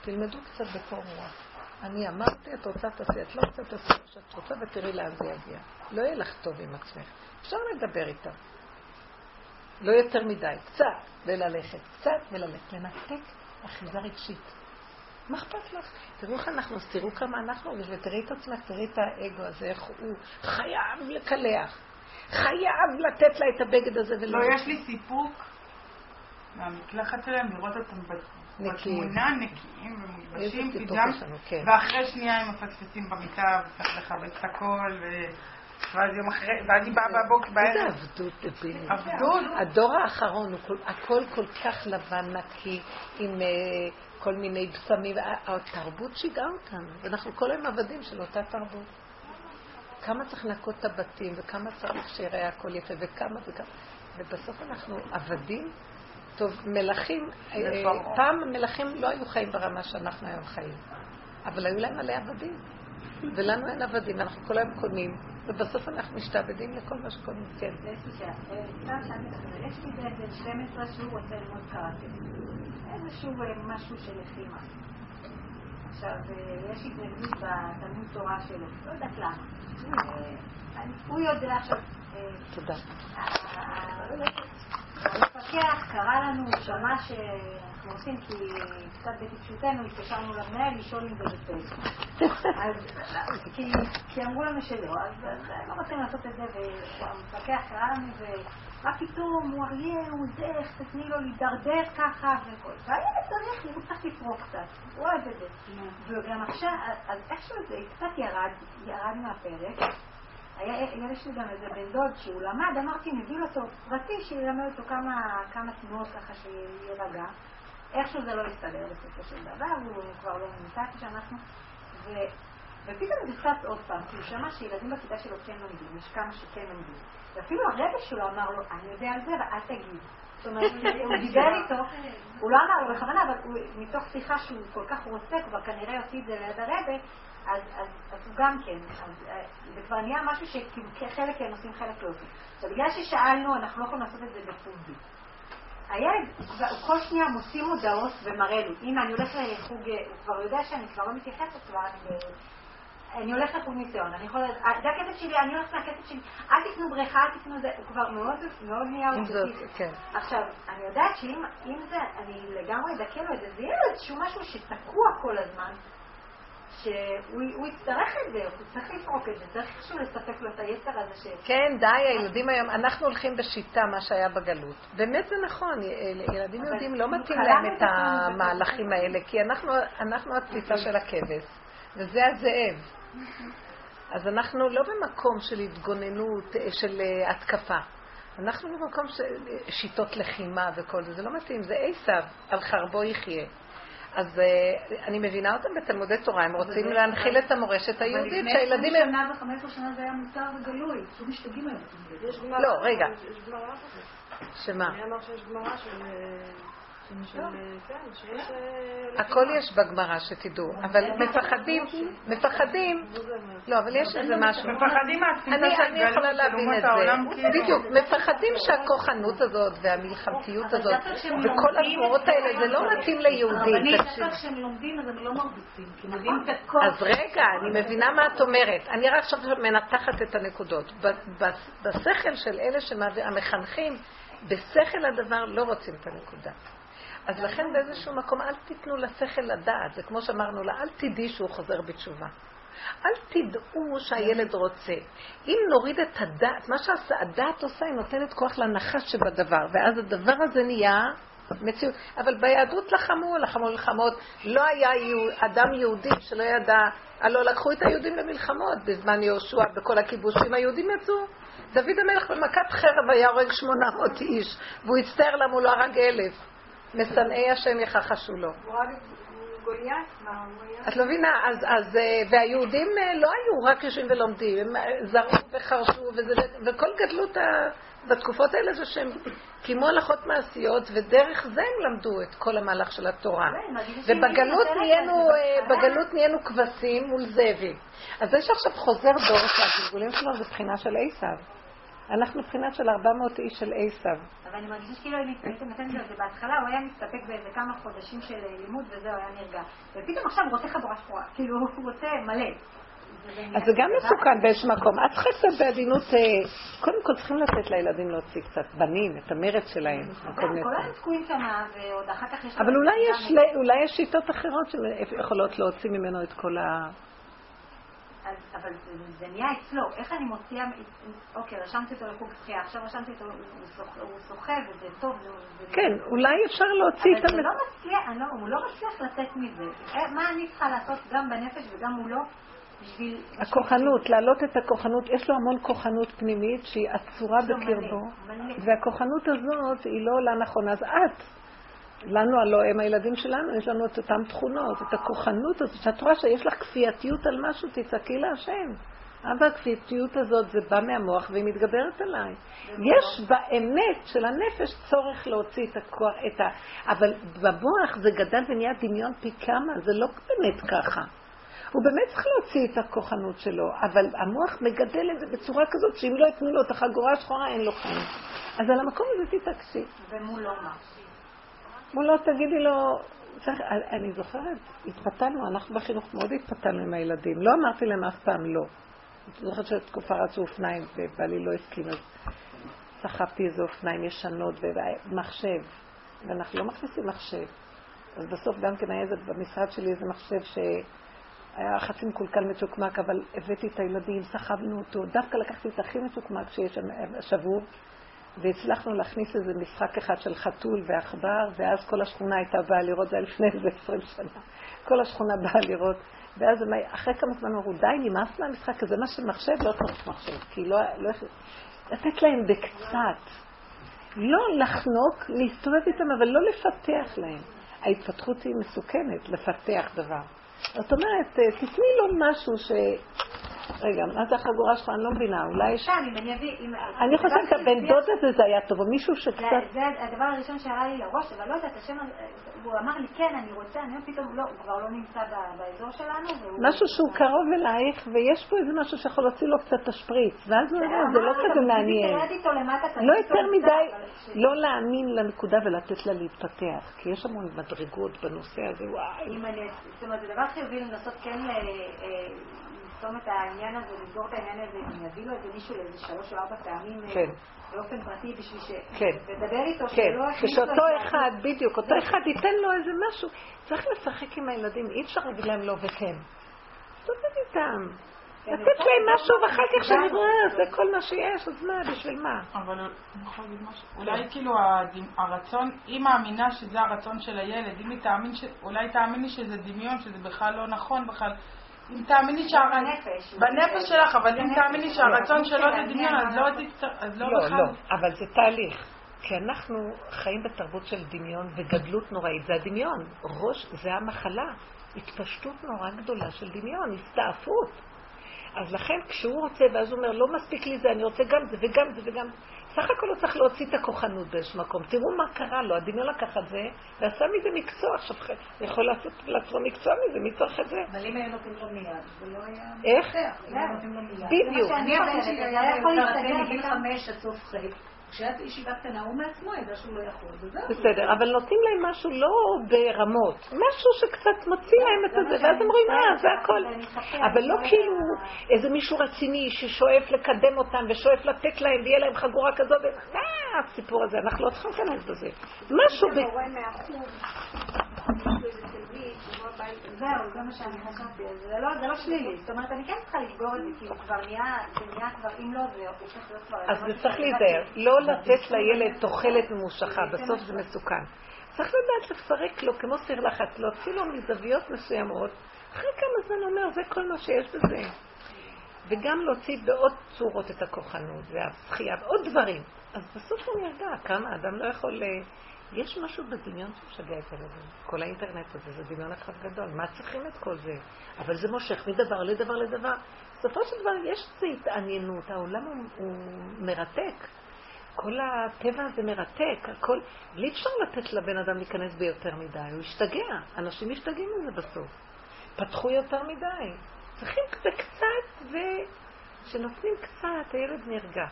תלמדו קצת בקור רוח. אני אמרתי, את רוצה תעשי, את לא רוצה תעשי שאת רוצה, ותראי לאן זה יגיע. לא יהיה לך טוב עם עצמך. אפשר לדבר איתה. לא יותר מדי, קצת, וללכת, קצת וללכת. לנתק אחיזה רגשית. מה אכפת לך? תראו איך אנחנו, תראו כמה אנחנו, ותראי את עצמך, תראי את האגו הזה, איך הוא חייב לקלח. חייב לתת לה את הבגד הזה ולא... לא, יש לי סיפוק מהמקלחת שלהם, לראות אותם בתמונה נקיים ומולבשים, פיג'ם, כן. ואחרי שנייה הם מפספסים במיטה, וצריך לכבד את הכל, ואז יום אחרי, ואז היא באה בבוקר בערב. איזה עבדות דבילית. עבדות. הדור האחרון, הכל כל כך לבן נקי, עם אה, כל מיני בשמים, התרבות שיגעה אותנו, ואנחנו כל היום עבדים של אותה תרבות. כמה צריך לנקות את הבתים, וכמה צריך שיראה הכל יפה, וכמה וכמה. ובסוף אנחנו עבדים. טוב, מלכים, אה, פעם מלכים לא היו חיים ברמה שאנחנו היום חיים, אבל היו להם מלא עבדים. ולנו אין עבדים, אנחנו כל היום קונים, ובסוף אנחנו משתעבדים לכל מה שקונים. כן. יש לי בן 12 שהוא רוצה ללמוד קראטה. איזשהו אה, משהו של לחימה. עכשיו, אה, יש התנגדות בתלמוד תורה שלו, לא יודעת למה. אה, הוא יודע עכשיו... תודה. המפקח קרא לנו, שמע שאנחנו עושים, כי קצת בטיפשותנו התקשרנו למנהל לשאול אם זה בסדר. כי אמרו לנו שלא, אז לא רוצים לעשות את זה, והמפקח קרא לנו מה פתאום, הוא אריה, הוא זה, איך תתני לו להידרדר ככה וכל. והילד צריך, הוא צריך לפרוק קצת, הוא אוהב את זה. וגם עכשיו, אז איכשהו זה קצת ירד, ירד מהפרק. היה, יש לי גם איזה בן דוד שהוא למד, אמרתי, נביא אותו פרטי, שילמד אותו כמה, כמה תנועות ככה שיירגע. איכשהו זה לא הסתדר בסופו של דבר, הוא כבר לא נמצא כשאנחנו... ופתאום זה צץ עוד פעם, כי הוא שמע שילדים בכיתה שלו כן לומדים, יש כמה שכן לומדים. ואפילו הרבי שלו אמר לו, אני יודע על זה ואל תגיד. זאת אומרת, [LAUGHS] הוא דיבר איתו, הוא לא אמר לו בכוונה, אבל הוא, מתוך שיחה שהוא כל כך רוצה, כבר כנראה יוציא את זה ליד הרבי, אז, אז, אז הוא גם כן, אז, אה, זה כבר נהיה משהו שכאילו חלק כן עושים, חלק לא עושים. עכשיו, בגלל ששאלנו, אנחנו לא יכולים לעשות את זה בפומבי. הילד, הוא כל שניה מוציא מודעות ומראה לי, הנה אני הולך לחוג, הוא כבר יודע שאני כבר לא מתייחסת כבר, אני הולכת לחוג ניסיון, אני יכולה, זה הכסף שלי, אני הולכת מהכסף שלי, אל תקנו בריכה, אל תקנו זה, הוא כבר מאוד מאוד נהיה אוטוטיסט. כן. עכשיו, אני יודעת שאם זה, אני לגמרי אדכא לו את זה, זה יהיה לו איזשהו משהו שתקוע כל הזמן, שהוא יצטרך את זה, הוא צריך לפרוק את זה, צריך איכשהו לספק לו את היצר הזה ש... כן, די, הילדים היום, אנחנו הולכים בשיטה, מה שהיה בגלות. באמת זה נכון, ילדים יהודים לא מתאים להם את המהלכים האלה, כי אנחנו התפיסה של הכבש, וזה הזאב. אז אנחנו לא במקום של התגוננות, של אה, התקפה. אנחנו במקום של אה, שיטות לחימה וכל זה, זה לא מתאים, זה עשיו, על חרבו יחיה. אז אני מבינה אותם בתלמודי תורה, הם רוצים להנחיל את המורשת היהודית, שהילדים הם... אבל לפני 20 שנה ו-15 שנה זה היה מותר וגלוי, פשוט משתגעים היום. לא, רגע. שמה? אני אמר שיש גמרא של... של... כן, שיש... אה, הכל יש בגמרא, שתדעו, אבל מפחדים, מפחדים, לא, אבל יש איזה משהו. מפחדים מהתפיסה אני של אני גלות, של להבין אומות העולם, זה. כאילו. בדיוק, מפחדים שהכוחנות הזאת והמלחמתיות הזאת וכל השמועות האלה, זה לא מתאים ליהודי. רבנית, תקשיב. דווקא כשהם לומדים אז הם לא מרביצים, כי הם יודעים את הכוח. אז רגע, אני מבינה מה את אומרת. אני רק עכשיו מנתחת את הנקודות. ב- ב- בשכל של אלה שהמחנכים, בשכל הדבר לא רוצים את הנקודה. אז לכן באיזשהו מקום אל תיתנו לשכל לדעת. זה כמו שאמרנו לה, אל תדעי שהוא חוזר בתשובה. אל תדעו שהילד רוצה. אם נוריד את הדעת, מה שהדעת עושה, היא נותנת כוח לנחש שבדבר, ואז הדבר הזה נהיה מציאות. אבל ביהדות לחמו, לחמו מלחמות. לא היה אדם יהודי שלא ידע, הלוא לקחו את היהודים למלחמות בזמן יהושע, בכל הכיבושים. היהודים יצאו. דוד המלך במכת חרב היה הורג 800 איש, והוא הצטער למה הוא לא הרג אלף. משנאי השם יכחשו לו. את לא מבינה, אז, אז, אה, והיהודים אה, לא היו רק יושבים ולומדים, הם אה, זרעו וחרשו, וזה, וכל גדלות ה... בתקופות האלה זה שהם קיימו הלכות מעשיות, ודרך זה הם למדו את כל המהלך של התורה. כן, ובגלות נהיינו, בגלות נהיינו כבשים מול זאבים. אז זה שעכשיו חוזר דור שהגלגולים שלו זה בחינה של עשיו. אנחנו בחינה של 400 איש של עשיו. אבל אני מרגישה שכאילו הייתם נותנת לו את זה בהתחלה, הוא היה מסתפק באיזה כמה חודשים של לימוד וזהו, היה נרגע. ופתאום עכשיו הוא רוצה חבורה שחורה, כאילו הוא רוצה מלא. אז זה גם מסוכן באיזשהו מקום. את צריכה קצת בעדינות, אה, קודם כל צריכים לתת לילדים להוציא קצת בנים, את המרץ שלהם. כל. היום תקועים שם, ועוד אחר כך יש... אבל אולי יש שיטות אחרות שיכולות להוציא ממנו את כל ה... אבל זה- נהיה אצלו, איך אני מוציאה, אוקיי, רשמתי אותו לחוג שחייה, עכשיו רשמתי אותו, הוא שוחה וזה טוב, זה- כן, אולי אפשר להוציא את אבל זה המ... לא מצליח, לא, הוא לא מצליח לצאת מזה. אה, מה אני צריכה לעשות גם בנפש וגם מולו בשביל... הכוחנות, להעלות את הכוחנות, יש לו המון כוחנות פנימית שהיא אצורה לו בקרבו. והכוחנות הזאת היא לא עולה נכון. אז את, לנו הלא הם הילדים שלנו, יש לנו את אותן תכונות, את הכוחנות הזאת, שאת רואה שיש לך כפייתיות על משהו, תצעקי להשם. אבא, הכפייתיות הזאת זה בא מהמוח והיא מתגברת עליי. יש באמת של הנפש צורך להוציא את הכוח, את ה... אבל במוח זה גדל ונהיה דמיון פי כמה, זה לא באמת ככה. הוא באמת צריך להוציא את הכוחנות שלו, אבל המוח מגדל את זה בצורה כזאת שאם לא יתנו לו את החגורה השחורה אין לו חיים. אז על המקום הזה תתעקשי. ומולו מה? מולו תגידי לו, אני זוכרת, התפתלנו, אנחנו בחינוך מאוד התפתלנו עם הילדים, לא אמרתי להם אף פעם לא. אני זוכרת שתקופה רצו אופניים ובעלי לא הסכים, אז סחבתי איזה אופניים ישנות ומחשב, ואנחנו לא מכניסים מחשב. אז בסוף גם כן היה במשרד שלי איזה מחשב שהיה חצי מקולקל מצ'וקמק, אבל הבאתי את הילדים, סחבנו אותו, דווקא לקחתי את הכי מצ'וקמק שיש שם שבור, והצלחנו להכניס איזה משחק אחד של חתול ועכבר, ואז כל השכונה הייתה באה לראות, זה היה לפני איזה עשרים שנה, כל השכונה באה לראות, ואז הם, אחרי כמה זמן אמרו, די, נמאס מהמשחק הזה, מה שמחשב, לא צריך מחשב, כי לא, לא, לתת להם בקצת, לא לחנוק, להסתובב איתם, אבל לא לפתח להם. ההתפתחות היא מסוכנת, לפתח דבר. זאת אומרת, תתני לו משהו ש... רגע, מה זה החגורה שלך? אני לא מבינה, אולי יש... אני אביא... אני חושבת שהבן דוד הזה זה היה טוב, או מישהו שקצת... זה הדבר הראשון שעלה לי לראש, אבל לא יודעת, השם, הוא אמר לי, כן, אני רוצה, אני פתאום לא, הוא כבר לא נמצא באזור שלנו. משהו שהוא קרוב אלייך, ויש פה איזה משהו שיכול להוציא לו קצת תשפריץ, ואז הוא אומר, זה לא כזה מעניין. לא יותר מדי, לא להאמין לנקודה ולתת לה להתפתח, כי יש המון מדרגות בנושא הזה, וואי. זאת אומרת, זה דבר חיובי לנסות כן לסתום את העניין הזה, לסגור את העניין הזה, אם יביא לו איזה מישהו לאיזה שלוש או ארבע פעמים כן. באופן פרטי בשביל ש... כן. לדבר איתו, כן, שלא לו כשאותו את אחד, בדיוק, אותו אחד ייתן לו איזה משהו. צריך לשחק עם הילדים, אי אפשר להגיד להם לא וכן. תעבוד איתם. לתת להם משהו, לא ואחר כך רואה, זה כל מה שיש, אז מה, בשביל מה? אבל אני יכולה להגיד משהו? אולי כאילו הרצון, היא מאמינה שזה הרצון של הילד, אם היא תאמין, ש- אולי תאמיני שזה דמיון, שזה בכלל לא נכון בכלל. אם תאמיני שה... בנפש. בנפש שלך, אבל אם. תאמיני שהרצון שלו זה דמיון, אז לא לא לא, בכלל. לא, אבל זה תהליך. כי אנחנו חיים בתרבות של דמיון וגדלות נוראית, זה הדמיון. ראש, זה המחלה. התפשטות נורא גדולה של דמיון, הסתעפות. אז לכן כשהוא רוצה, ואז הוא אומר, לא מספיק לי זה, אני רוצה גם זה וגם זה וגם... סך הכל הוא צריך להוציא את הכוחנות באיזשהו מקום. תראו מה קרה לו, הדמיון לקח את זה, ועשה מזה מקצוע. עכשיו, הוא יכול לעשות לעצמו מקצוע מזה, מי צריך את זה? אבל אם היו נותנים לו מיד, זה לא היה... איך? בדיוק. אני חושבת, היה יכול להסתדר מגיל חמש עד סוף ח'. כשאת ישיבה קטנה, הוא מעצמו ידע שהוא לא יכול, וזהו. בסדר, אבל נותנים להם משהו לא ברמות, משהו שקצת מוציא להם את הזה, ואז הם אומרים, אה, זה הכל. אבל לא כאילו איזה מישהו רציני ששואף לקדם אותם ושואף לתת להם ויהיה להם חגורה כזאת, אה, הסיפור הזה, אנחנו לא צריכים להיכנס בזה. משהו ב... זהו, זה מה שאני חשבתי, זה לא, זה לא שלילי, זאת אומרת, אני כן צריכה לסגור את זה, כי הוא כבר נהיה, זה נהיה כבר, אם לא, זה הופך להיות כבר... אז זה צריך להיזהר, לא לתת לילד תוחלת ממושכה, בסוף זה מסוכן. צריך לדעת לפרק לו כמו סיר לחץ, להוציא לו מזוויות מסוימות, אחרי כמה זמן אומר, זה כל מה שיש בזה. וגם להוציא בעוד צורות את הכוחנות והזכייה ועוד דברים. אז בסוף הוא נרגע, כמה אדם לא יכול... יש משהו בדמיון שמשגע את הילדים. כל האינטרנט הזה זה דמיון אחד גדול. מה צריכים את כל זה? אבל זה מושך מדבר לדבר לדבר. בסופו של דבר יש איזו התעניינות, העולם הוא, הוא מרתק. כל הטבע הזה מרתק, הכל... אי אפשר לתת לבן אדם להיכנס ביותר מדי, הוא ישתגע. אנשים משתגעים מזה בסוף. פתחו יותר מדי. צריכים קצת, וכשנותנים קצת, הילד נרגע.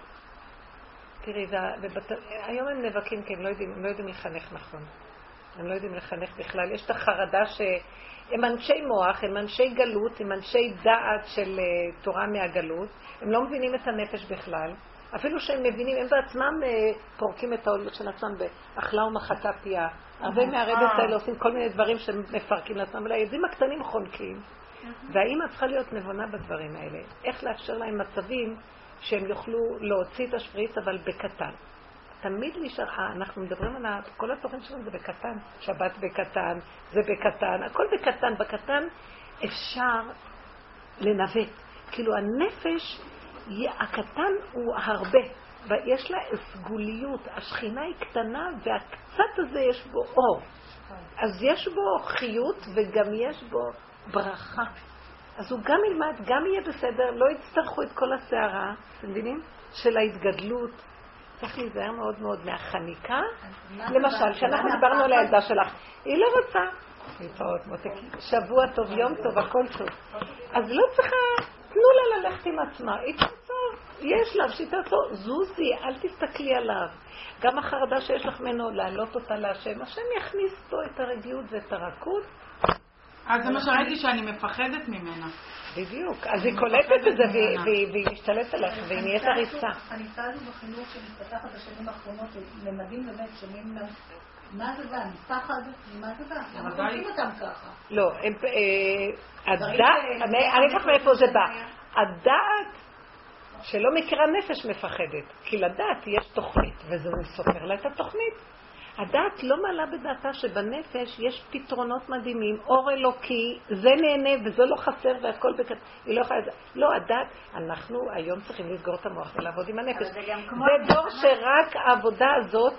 תראי, ובת... היום הם נאבקים כי הם לא יודעים, הם לא יודעים לחנך נכון. הם לא יודעים לחנך בכלל. יש את החרדה שהם אנשי מוח, הם אנשי גלות, הם אנשי דעת של uh, תורה מהגלות. הם לא מבינים את הנפש בכלל. אפילו שהם מבינים, הם בעצמם uh, פורקים את העולות של עצמם באכלה ומחתה פיה. הרבה מהרדת האלה עושים כל מיני דברים שהם מפרקים לעצמם, אבל הילדים הקטנים חונקים. והאימא צריכה להיות נבונה בדברים האלה. איך לאפשר להם מצבים שהם יוכלו להוציא את השפריץ, אבל בקטן. תמיד נשאר, אה, אנחנו מדברים על כל התוכן שלנו זה בקטן, שבת בקטן, זה בקטן, הכל בקטן. בקטן אפשר לנווט. כאילו הנפש, הקטן הוא הרבה, ויש לה סגוליות, השכינה היא קטנה והקצת הזה יש בו אור. אז יש בו חיות וגם יש בו ברכה. אז הוא גם ילמד, גם יהיה בסדר, לא יצטרכו את כל הסערה, אתם מבינים? של ההתגדלות. צריך להיזהר מאוד מאוד מהחניקה. למשל, כשאנחנו דיברנו על הילדה שלך, היא לא רוצה. להתראות מותקים. שבוע טוב, יום טוב, הכל טוב. אז לא צריכה, תנו לה ללכת עם עצמה. היא תעצור, יש לה, שהיא תעצור. זוזי, אל תסתכלי עליו. גם החרדה שיש לך ממנו, להעלות אותה להשם. השם יכניס פה את הרגיעות ואת הרכות, אז זה מה שראיתי שאני מפחדת ממנה. בדיוק. אז היא קולטת את זה והיא משתלטת עליך והיא נהיית הריסה. הנפצה הזו בחינוך שמתפתחת בשנים האחרונות, למדים באמת, שומעים מה זה בא? מפחד? ממה זה בא? אנחנו עושים אותם ככה. לא, אה, הדעת, אני אגיד לך מאיפה זה בא. הדעת שלא מכירה נפש מפחדת, כי לדעת יש תוכנית, וזה סופר לה את התוכנית. הדעת לא מעלה בדעתה שבנפש יש פתרונות מדהימים, אור אלוקי, זה נהנה וזה לא חסר והכל בקט... היא לא יכולה... לא, הדעת, אנחנו היום צריכים לסגור את המוח ולעבוד עם הנפש. זה, זה דור שרק העבודה הזאת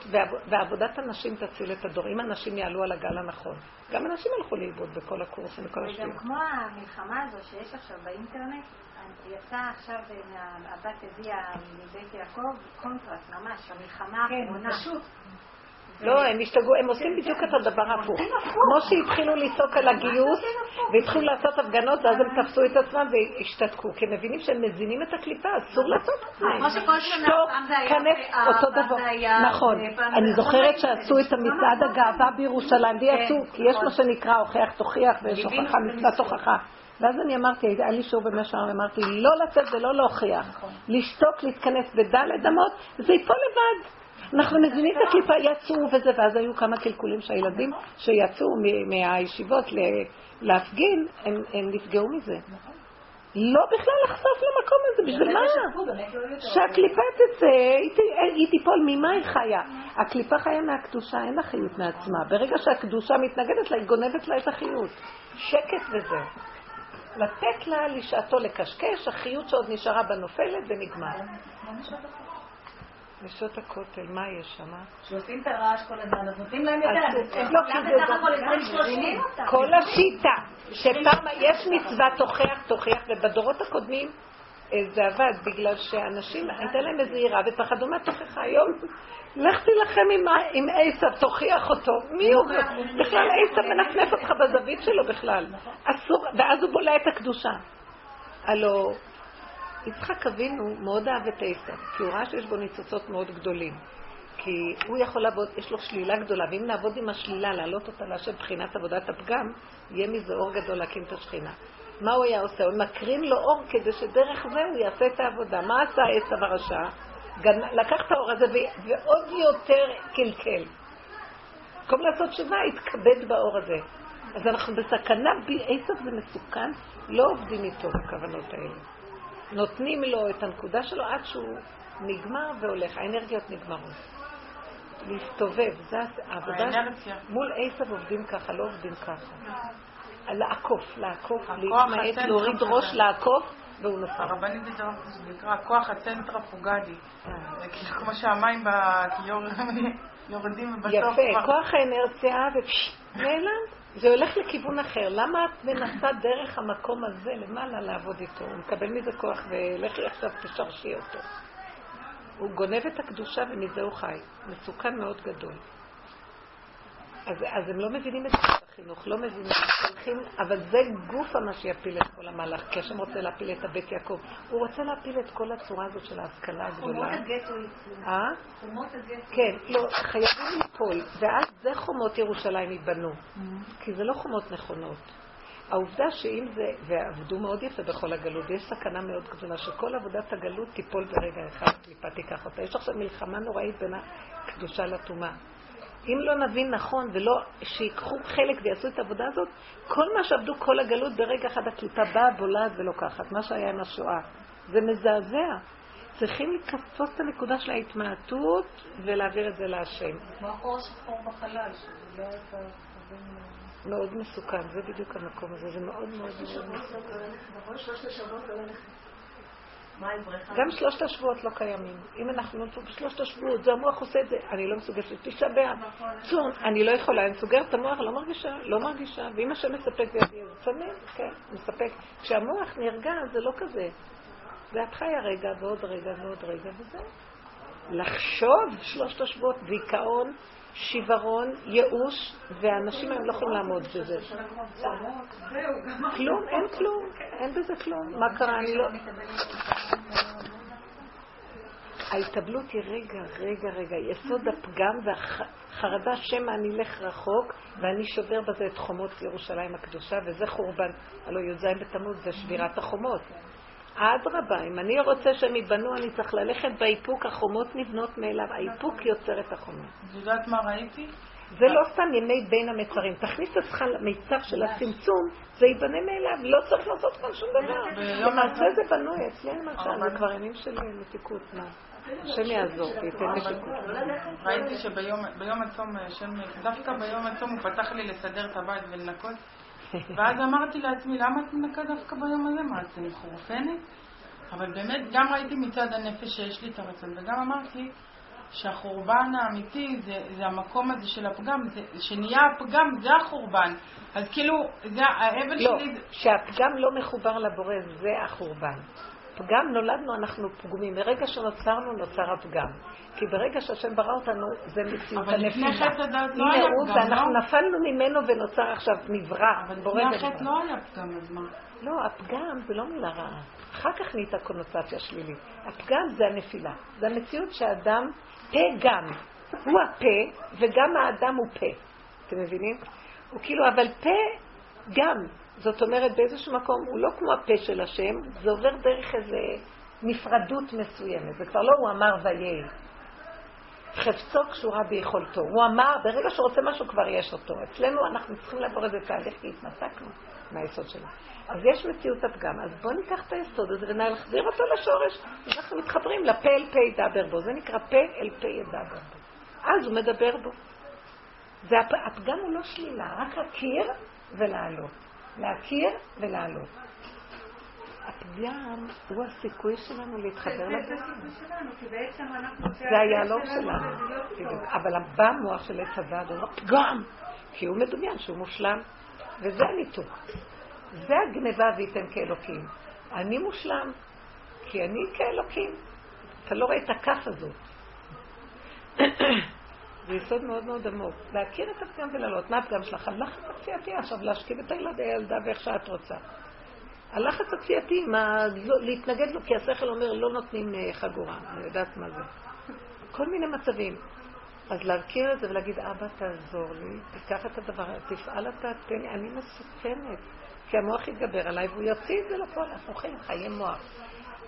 ועבודת הנשים תציל את הדור, אם הנשים יעלו על הגל הנכון. גם הנשים הלכו לאיבוד בכל הקורסים וכל השטויות. וגם כמו המלחמה הזו שיש עכשיו באינטרנט, יצא עכשיו, הבת הביאה מבית יעקב קונטרס, ממש, המלחמה כן, האחרונה. כן, פשוט. לא, הם השתגעו, הם עושים בדיוק את הדבר ההפוך. כמו שהתחילו לצעוק על הגיוס, והתחילו לעשות הפגנות, ואז הם תפסו את עצמם והשתתקו, כי הם מבינים שהם מזינים את הקליפה, אסור לעשות את זה. כמו שכל שנה פעם זה היה כנס, אותו דבר. נכון. אני זוכרת שעשו את המצעד הגאווה בירושלים, ויצאו, כי יש מה שנקרא הוכח תוכיח, ויש הוכחה מצוות הוכחה. ואז אני אמרתי, היה לי שיעור במשך אמרתי, לא לצאת ולא להוכיח. לשתוק, להתכנס בדלת אמות, זה ייפול לבד. אנחנו מבינים את הקליפה, יצאו וזה, ואז היו כמה קלקולים שהילדים שיצאו מהישיבות להפגין, הם, נפגעו מזה. לא בכלל לחשוף למקום הזה, בשביל מה? שהקליפה תצא, היא תיפול, ממה היא חיה? הקליפה חיה מהקדושה, אין לה חיות מעצמה. ברגע שהקדושה מתנגדת לה, היא גונבת לה את החיות. שקט וזהו. לתת לה לשעתו לקשקש, החיות שעוד נשארה בנופלת ונגמר. נשות הכותל, מה יש שם? שעושים את הרעש כל הזמן, אז נותנים להם יותר. לא, כי זה כל השיטה, שפעם יש מצווה תוכיח, תוכיח, ובדורות הקודמים זה עבד, בגלל שאנשים, הייתה להם איזו יראה ופחדו מהתוכחה היום. לך תילחם עם עשב, תוכיח אותו. מי הוא? בכלל עשב מנפנף אותך בזווית שלו בכלל. אסור, ואז הוא בולע את הקדושה. הלו, יצחק אבינו מאוד אהב את עשב, כי הוא ראה שיש בו ניצוצות מאוד גדולים. כי הוא יכול לעבוד, יש לו שלילה גדולה, ואם נעבוד עם השלילה, להעלות אותה להשם מבחינת עבודת הפגם, יהיה מזה אור גדול להקים את השכינה. מה הוא היה עושה? הוא מקרין לו אור כדי שדרך זה הוא יעשה את העבודה. מה עשה עשב הרשע? לקח את האור הזה ועוד יותר קלקל. במקום לעשות תשובה, התכבד באור הזה. אז אנחנו בסכנה, עשב זה מסוכן, לא עובדים איתו בכוונות האלה. נותנים לו את הנקודה שלו עד שהוא נגמר והולך, האנרגיות נגמרות. להסתובב, זה העבודה, מול עשב עובדים ככה, לא עובדים ככה. לעקוף, לעקוף, להתמעט, להוריד ראש, לעקוף, והוא נופל. הרבנית זה נקרא כוח הצנטרפוגדי. אה. זה כאילו כמו שהמים [LAUGHS] יורדים ובסוף... יפה, כוח האנרציה, ונעלם. זה הולך לכיוון אחר. למה את מנסה דרך המקום הזה למעלה לעבוד איתו? הוא מקבל מזה כוח ולכי עכשיו תשרשי אותו. הוא גונב את הקדושה ומזה הוא חי. מסוכן מאוד גדול. אז, אז הם לא מבינים את זה בחינוך, לא מבינים, הולכים, אבל זה גוף מה שיפיל את כל המהלך, כי השם רוצה להפיל את הבית יעקב. הוא רוצה להפיל את כל הצורה הזאת של ההשכלה הגדולה. חומות הגטו אה? חומות הגטו. כן, לא, חייבים ליפול, ואז זה חומות ירושלים ייבנו, mm-hmm. כי זה לא חומות נכונות. העובדה שאם זה, ועבדו מאוד יפה בכל הגלות, יש סכנה מאוד גדולה שכל עבודת הגלות תיפול ברגע אחד, קליפה תיקח אותה. יש עכשיו מלחמה נוראית בין הקדושה לטומאה. אם לא נבין נכון ולא, שיקחו חלק ויעשו את העבודה הזאת, כל מה שעבדו כל הגלות ברגע אחד הקליפה באה, בולעת ולוקחת, מה שהיה עם השואה. זה מזעזע. צריכים לתפוס את הנקודה של ההתמעטות ולהעביר את זה להשם. כמו החור השחור בחלל, שזה לא. מאוד מסוכן, זה בדיוק המקום הזה, זה מאוד מאוד מאוד מסוכן. גם שלושת השבועות לא קיימים. אם אנחנו נמצאים בשלושת השבועות, זה המוח עושה את זה, אני לא מסוגלת, תשעה באב, צום, אני לא יכולה, אני סוגרת את המוח, לא מרגישה, לא מרגישה, ואם השם מספק בידי, אז צמא, כן, מספק. כשהמוח נרגע, זה לא כזה. זה את חיה רגע ועוד רגע ועוד רגע וזהו. לחשוב שלושת השבועות, דיכאון, שיוורון, ייאוש, והאנשים היום לא יכולים לעמוד בזה. כלום, אין כלום, אין בזה כלום. מה קרה? אני לא... ההתאבלות היא רגע, רגע, רגע, יסוד הפגם והחרדה שמא אני אלך רחוק ואני שובר בזה את חומות ירושלים הקדושה וזה חורבן. הלוא י"ז בתמוז זה שבירת החומות. אדרבה, אם אני רוצה שהם ייבנו, אני צריך ללכת באיפוק, החומות נבנות מאליו, האיפוק יוצר את החומות. את יודעת מה ראיתי? זה לא סתם ימי בין המצרים. תכניס עצמך למיצר של הצמצום, זה ייבנה מאליו, לא צריך לעשות כאן שום דבר. למעשה זה בנוי, אצלנו למשל, זה כבר ימים של מתיקות, מה? השם יעזור, תיתן מתיקות. ראיתי שביום הצום, דווקא ביום הצום הוא פתח לי לסדר את הבית ולנקות. ואז אמרתי לעצמי, למה את מנקה דווקא ביום הזה? מה, את מחורפנת? אבל באמת, גם ראיתי מצד הנפש שיש לי את הרצון, וגם אמרתי שהחורבן האמיתי זה, זה המקום הזה של הפגם, זה, שנהיה הפגם זה החורבן. אז כאילו, זה האבל לא, שלי... לא, שהפגם לא מחובר לבורא, זה החורבן. פגם נולדנו, אנחנו פגומים. מרגע שנוצרנו, נוצר הפגם. כי ברגע שהשם ברא אותנו, זה מציאות הנפילה. אבל לפני חטא הדת לא היה פגם, לא? אנחנו נפלנו ממנו ונוצר עכשיו, נברא. אבל לפני החטא לא היה פגם, אז מה? לא, הפגם זה לא מילה רעה. אחר כך נהייתה קונוטציה שלילית. הפגם זה הנפילה. זה המציאות שהאדם, פה גם. הוא הפה, וגם האדם הוא פה. אתם מבינים? הוא כאילו, אבל פה גם. זאת אומרת, באיזשהו מקום, הוא לא כמו הפה של השם, זה עובר דרך איזו נפרדות מסוימת. זה כבר לא הוא אמר ויהי. חפצו קשורה ביכולתו. הוא אמר, ברגע שהוא רוצה משהו כבר יש אותו. אצלנו אנחנו צריכים לעבור איזה תהליך כי התנתקנו מהיסוד שלנו. אז יש מציאות הפגם. אז בואו ניקח את היסוד הזה ונחזיר אותו לשורש. אנחנו מתחברים לפה אל פה ידבר בו. זה נקרא פה אל פה ידבר בו. אז הוא מדבר בו. זה הפגם הוא לא שלילה, רק להכיר ולעלות. להכיר ולעלות. הפגם הוא הסיכוי שלנו להתחבר לזה. זה היהלום שלנו. אבל בא המוח של עץ הדת, הוא אומר פגם, כי הוא מדומיין שהוא מושלם. וזה הניתוק. זה הגניבה וייתן כאלוקים. אני מושלם, כי אני כאלוקים. אתה לא רואה את הכף הזאת. [CLEARS THROAT] זה יסוד מאוד מאוד עמוק. להכיר את הפגם ולעלות. מה הפגם שלך? הלחץ הכפייתי עכשיו, להשכיב את הילד הילדה ואיך שאת רוצה. הלחץ הכפייתי, להתנגד לו, כי השכל אומר, לא נותנים אה, חגורה. אני יודעת מה זה. כל מיני מצבים. אז להכיר את זה ולהגיד, אבא, תעזור לי, תיקח את הדבר, תפעל אתה, תן לי, אני מסוכנת. כי המוח יתגבר עליי והוא יוציא את זה לפועל. אנחנו חיים חיי מוח.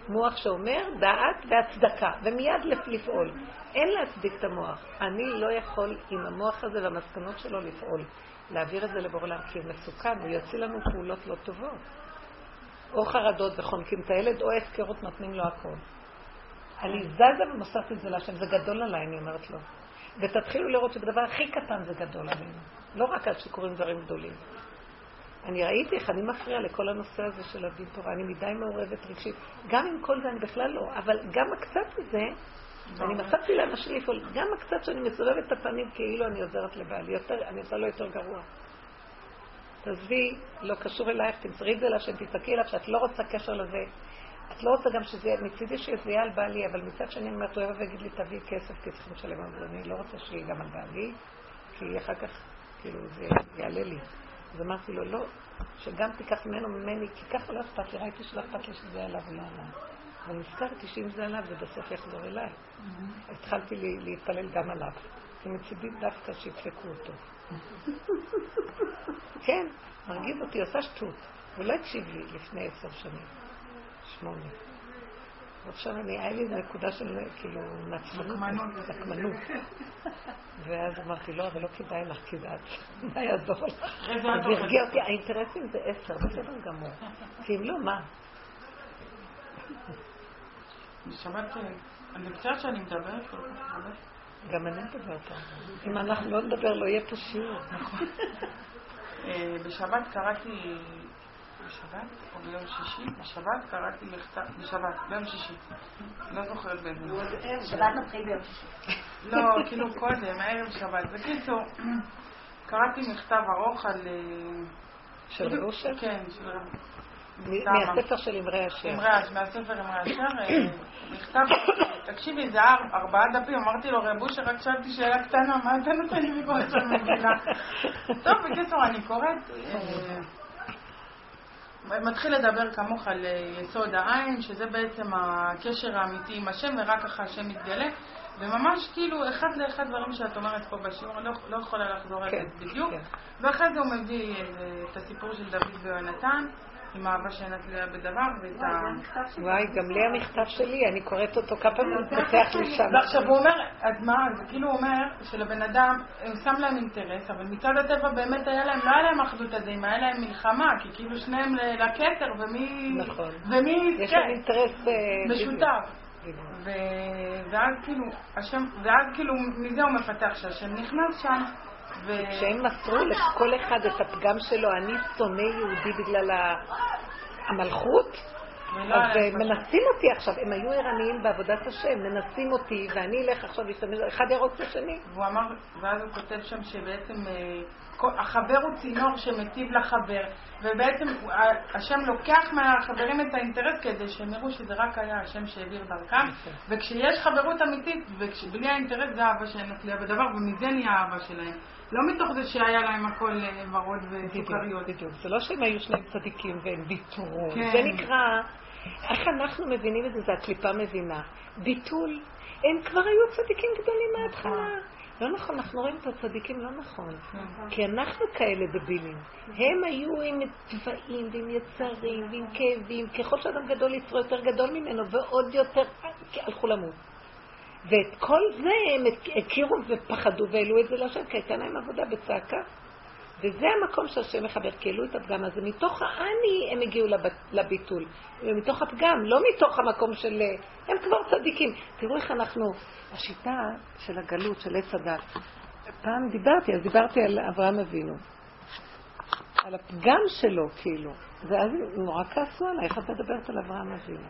מוח שאומר דעת והצדקה, ומיד לפעול. אין להצדיק את המוח. אני לא יכול עם המוח הזה והמסקנות שלו לפעול. להעביר את זה לבור עולם, כי הוא מסוכן, הוא יוציא לנו פעולות לא טובות. או חרדות וחונקים את הילד, או הפקרות נותנים לו הכל. אני זזה ומוסרת את זה להשם, זה גדול עליי, אני אומרת לו. ותתחילו לראות שבדבר הכי קטן זה גדול עלינו. לא רק עד שקורים דברים גדולים. אני ראיתי איך אני מפריעה לכל הנושא הזה של הדין תורה, אני מדי מעורבת רגשית. גם עם כל זה אני בכלל לא, אבל גם הקצת הזה, אני מצאתי לאנשים לפעול, גם הקצת שאני מסובבת את הפנים כאילו אני עוזרת לבעלי, יותר, אני עושה לו יותר גרוע. תעזבי, לא קשור אלייך, תמסרי את זה לה, שתצעקי אליו שאת לא רוצה קשר לזה. את לא רוצה גם שזה, מצידי שזה יהיה על בעלי, אבל מצד שני אני אומרת, הוא יבוא ויגיד לי, תביאי כסף, כי צריכים לשלם על זה. אני לא רוצה שיהיה גם על בעלי, כי אחר כך, כאילו, זה יעלה לי. אז אמרתי לו, לא, שגם תיקח ממנו ממני, כי ככה לא אכפת לי, ראיתי שלא אכפת לי שזה עליו ולא עליו. אבל נזכרתי שאם זה עליו, זה בסוף יחזור אליי. אז התחלתי להתפלל גם עליו. ומצידי דווקא שידפקו אותו. [LAUGHS] כן, מרגיז אותי, עושה שטות. הוא לא הקשיב לי לפני עשר שנים. שמונה. ועכשיו אני, היה לי נקודה של כאילו נקמנות. ואז אמרתי, לא, אבל לא כדאי לך, כי זה [LAUGHS] מה יעזור לך? זה הרגיע אותי, האינטרסים זה עשר, בסדר גמור. כי אם לא, מה? אני מצטערת שאני מדברת כל כך הרבה. גם אני מדברת. אם אנחנו לא נדבר, לא יהיה פה שיעור. נכון. אה, בשבת קראתי בשבת או ביום שישי? בשבת קראתי מכתב, בשבת, ביום שישי. לא זוכרת באיזה. שבת מתחיל ביום שישי. לא, כאילו קודם, ערב שבת. בקיצור, קראתי מכתב ארוך על... אה, של אושר? כן, של. מהספר של אמרי אשר. מהספר אמרי אשר, אה, מכתב, תקשיבי, זה ארבעה דפים, אמרתי לו, רב אושר, רק שאלתי שאלה קטנה, מה אתה נותן לי מכל של מגילה? טוב, בקיצור, אני קוראת. אה, מתחיל לדבר כמוך על אה, יסוד העין, שזה בעצם הקשר האמיתי עם השם, ורק ככה השם מתגלה. וממש כאילו, אחד לאחד דברים שאת אומרת פה בשיעור, אני לא, לא יכולה לחזור על זה כן, בדיוק. כן. ואחרי זה הוא מביא את הסיפור של דוד ויונתן. עם האהבה שאין תלויה בדבר, ואת ה... וואי, גם לי המכתב שלי, אני קוראת אותו כמה פעמים, הוא מתפתח לי שם. ועכשיו הוא אומר, אז מה, זה כאילו אומר שלבן אדם, הוא שם להם אינטרס, אבל מצד הטבע באמת היה להם, לא היה להם אחדות הזה, אם היה להם מלחמה, כי כאילו שניהם לכתר, ומי... נכון. ומי... יש להם אינטרס... משותף. ואז כאילו, השם, ואז כאילו, מזה הוא מפתח שהשם נכנס שם. וכשהם מסרו לכל אחד את הפגם שלו, אני שונא יהודי בגלל המלכות, אז מנסים אותי עכשיו, הם היו ערניים בעבודת השם, מנסים אותי, ואני אלך עכשיו להשתמש, אחד ירוץ את השני. והוא אמר, ואז הוא כותב שם שבעצם אה, החבר הוא צינור שמטיב לחבר, ובעצם השם לוקח מהחברים את האינטרס כדי שהם יראו שזה רק היה השם שהעביר דרכם, וכשיש חברות אמיתית, ובלי האינטרס זה אהבה שאין תלויה בדבר, ומזה נהיה האהבה שלהם. לא מתוך זה שהיה להם הכל אה, ורוד וסוכריות. בדיוק, זה לא שהם היו שני צדיקים והם ויתרו. כן. זה נקרא, איך אנחנו מבינים את זה, זה הקליפה מבינה. ביטול. הם כבר היו צדיקים גדולים מההתחלה. לא נכון, אנחנו רואים את הצדיקים לא נכון. נכון. כי אנחנו כאלה דבילים. הם היו עם צבעים ועם יצרים ועם כאבים. ככל שאדם גדול יצרו יותר גדול ממנו ועוד יותר הלכו למות. ואת כל זה הם הכירו ופחדו והעלו את זה להשם, כי הייתה להם עבודה בצעקה. וזה המקום שהשם מחבר, כי העלו את הפגם הזה. מתוך האני הם הגיעו לב... לביטול, ומתוך הפגם, לא מתוך המקום של... הם כבר צדיקים. תראו איך אנחנו, השיטה של הגלות, של עץ הדת. פעם דיברתי, אז דיברתי על אברהם אבינו. על הפגם שלו, כאילו. ואז נורא כעסו עליי, איך את מדברת על אברהם אבינו?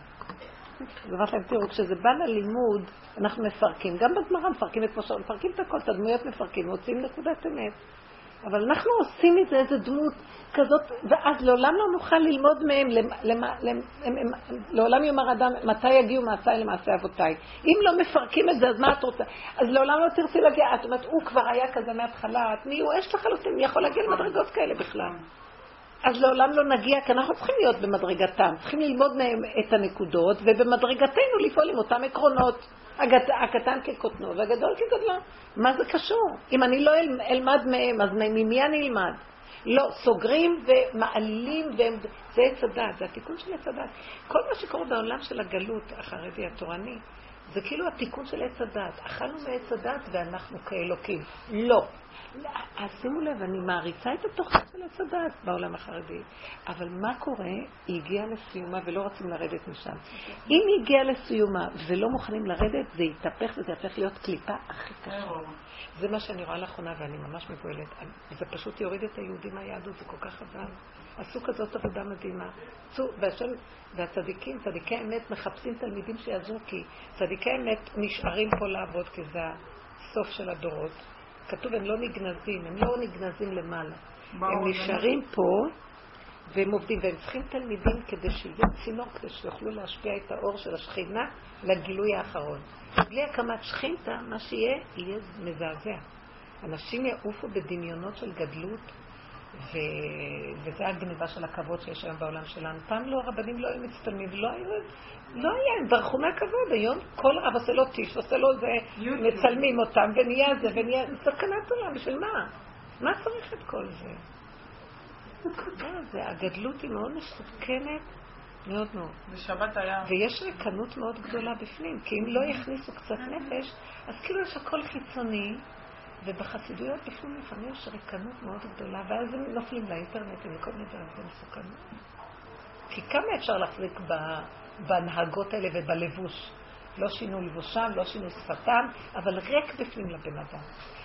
אז אמרתי להם, תראו, כשזה בא ללימוד, אנחנו מפרקים. גם בגמרא מפרקים את משה, מפרקים את הכל, את הדמויות מפרקים, מוצאים נקודת אמת. אבל אנחנו עושים מזה איזה דמות כזאת, ואז לעולם לא נוכל ללמוד מהם, למה, למ, לעולם יאמר אדם, מתי יגיעו מעשיי למעשי אבותיי. אם לא מפרקים את זה, אז מה את רוצה? אז לעולם לא תרצי להגיע, את אומרת, הוא כבר היה כזה מההתחלה, את מי הוא אש לחלוטין, מי יכול להגיע למדרגות כאלה בכלל? אז לעולם לא נגיע, כי אנחנו צריכים להיות במדרגתם, צריכים ללמוד מהם את הנקודות, ובמדרגתנו לפעול עם אותם עקרונות. הקטן כקוטנו והגדול כגדלו. מה זה קשור? אם אני לא אלמד מהם, אז ממי אני אלמד? לא, סוגרים ומעלים, והם... זה עץ הדת, זה התיקון של עץ הדת. כל מה שקורה בעולם של הגלות החרדי התורני, זה כאילו התיקון של עץ הדת. אכלנו מעץ הדת ואנחנו כאלוקים. לא. אז שימו לב, אני מעריצה את התוכנית של הדת בעולם החרדי, אבל מה קורה? היא הגיעה לסיומה ולא רוצים לרדת משם. אם היא הגיעה לסיומה ולא מוכנים לרדת, זה יתהפך וזה יהפך להיות קליפה הכי קשה. זה מה שאני רואה לאחרונה ואני ממש מבוהלת. זה פשוט יוריד את היהודים מהיהדות, זה כל כך חבל. עשו כזאת עבודה מדהימה. והשם, והצדיקים, צדיקי האמת, מחפשים תלמידים שיעזרו, כי צדיקי האמת נשארים פה לעבוד, כי זה הסוף של הדורות. כתוב, הם לא נגנזים, הם לא נגנזים למעלה. הם נשארים פה, והם עובדים, והם צריכים תלמידים כדי שיהיה צינור, כדי שיוכלו להשפיע את האור של השכינה לגילוי האחרון. בלי הקמת שכינתה, מה שיהיה, יהיה מזעזע. אנשים יעופו בדמיונות של גדלות, ו... וזה הגניבה של הכבוד שיש היום בעולם שלנו. פעם לא, הרבנים לא היו מצטלמים, לא היו... לא היה, הם ברחו מהכבוד. היום כל רב עושה לו טיש, עושה לו זה, מצלמים אותם, ונהיה זה, ונהיה... סכנת עולם, בשביל מה? מה צריך את כל זה? זה? הגדלות היא מאוד מסוכנת. מאוד מאוד. בשבת היה... ויש ריקנות מאוד גדולה בפנים, כי אם לא יכניסו קצת נפש, אז כאילו יש הכל חיצוני, ובחסידויות בפנים לפעמים יש ריקנות מאוד גדולה, ואז הם נופלים לאינטרנט וכל מיני דברים, זה מסוכנות. כי כמה אפשר להחזיק בהנהגות האלה ובלבוש? לא שינו לבושם, לא שינו שפתם, אבל ריק בפנים לבן אדם.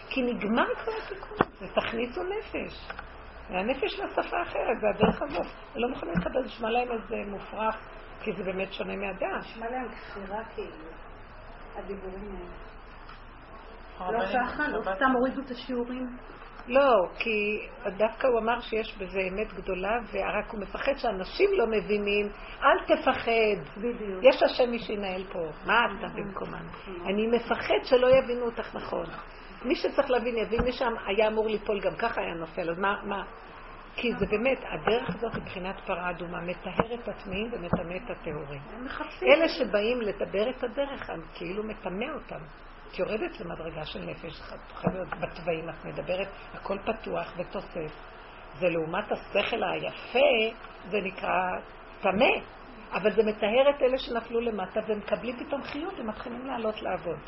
כי נגמר כבר התיקון הזה, תכניסו נפש. והנפש לשפה אחרת, זה הדרך הזאת. הם לא מוכנים לקבל, נשמע להם איזה מופרך, כי זה באמת שונה מהדעת. נשמע להם כפירה כאילו, הדיבורים האלה. לא ככה? לא סתם הורידו את השיעורים? לא, כי דווקא הוא אמר שיש בזה אמת גדולה, ורק הוא מפחד שאנשים לא מבינים, אל תפחד. בדיוק. יש השם מי שינהל פה, מה אתה נכון. במקומן? נכון. אני מפחד שלא יבינו אותך נכון. מי שצריך להבין יבין, מי שם היה אמור ליפול גם ככה היה נופל, אז מה, מה? כי זה באמת, הדרך הזאת מבחינת פרה אדומה מטהר את הטמאים ומטמא את הטהורים. אלה שבאים לדבר את הדרך, הם כאילו מטמא אותם. את יורדת למדרגה של נפש, חייבת בתוואים, את מדברת, הכל פתוח ותוסס. זה לעומת השכל היפה, זה נקרא טמא. אבל זה מטהר את אלה שנפלו למטה ומקבלים פתאום חיות ומתחילים לעלות לעבוד.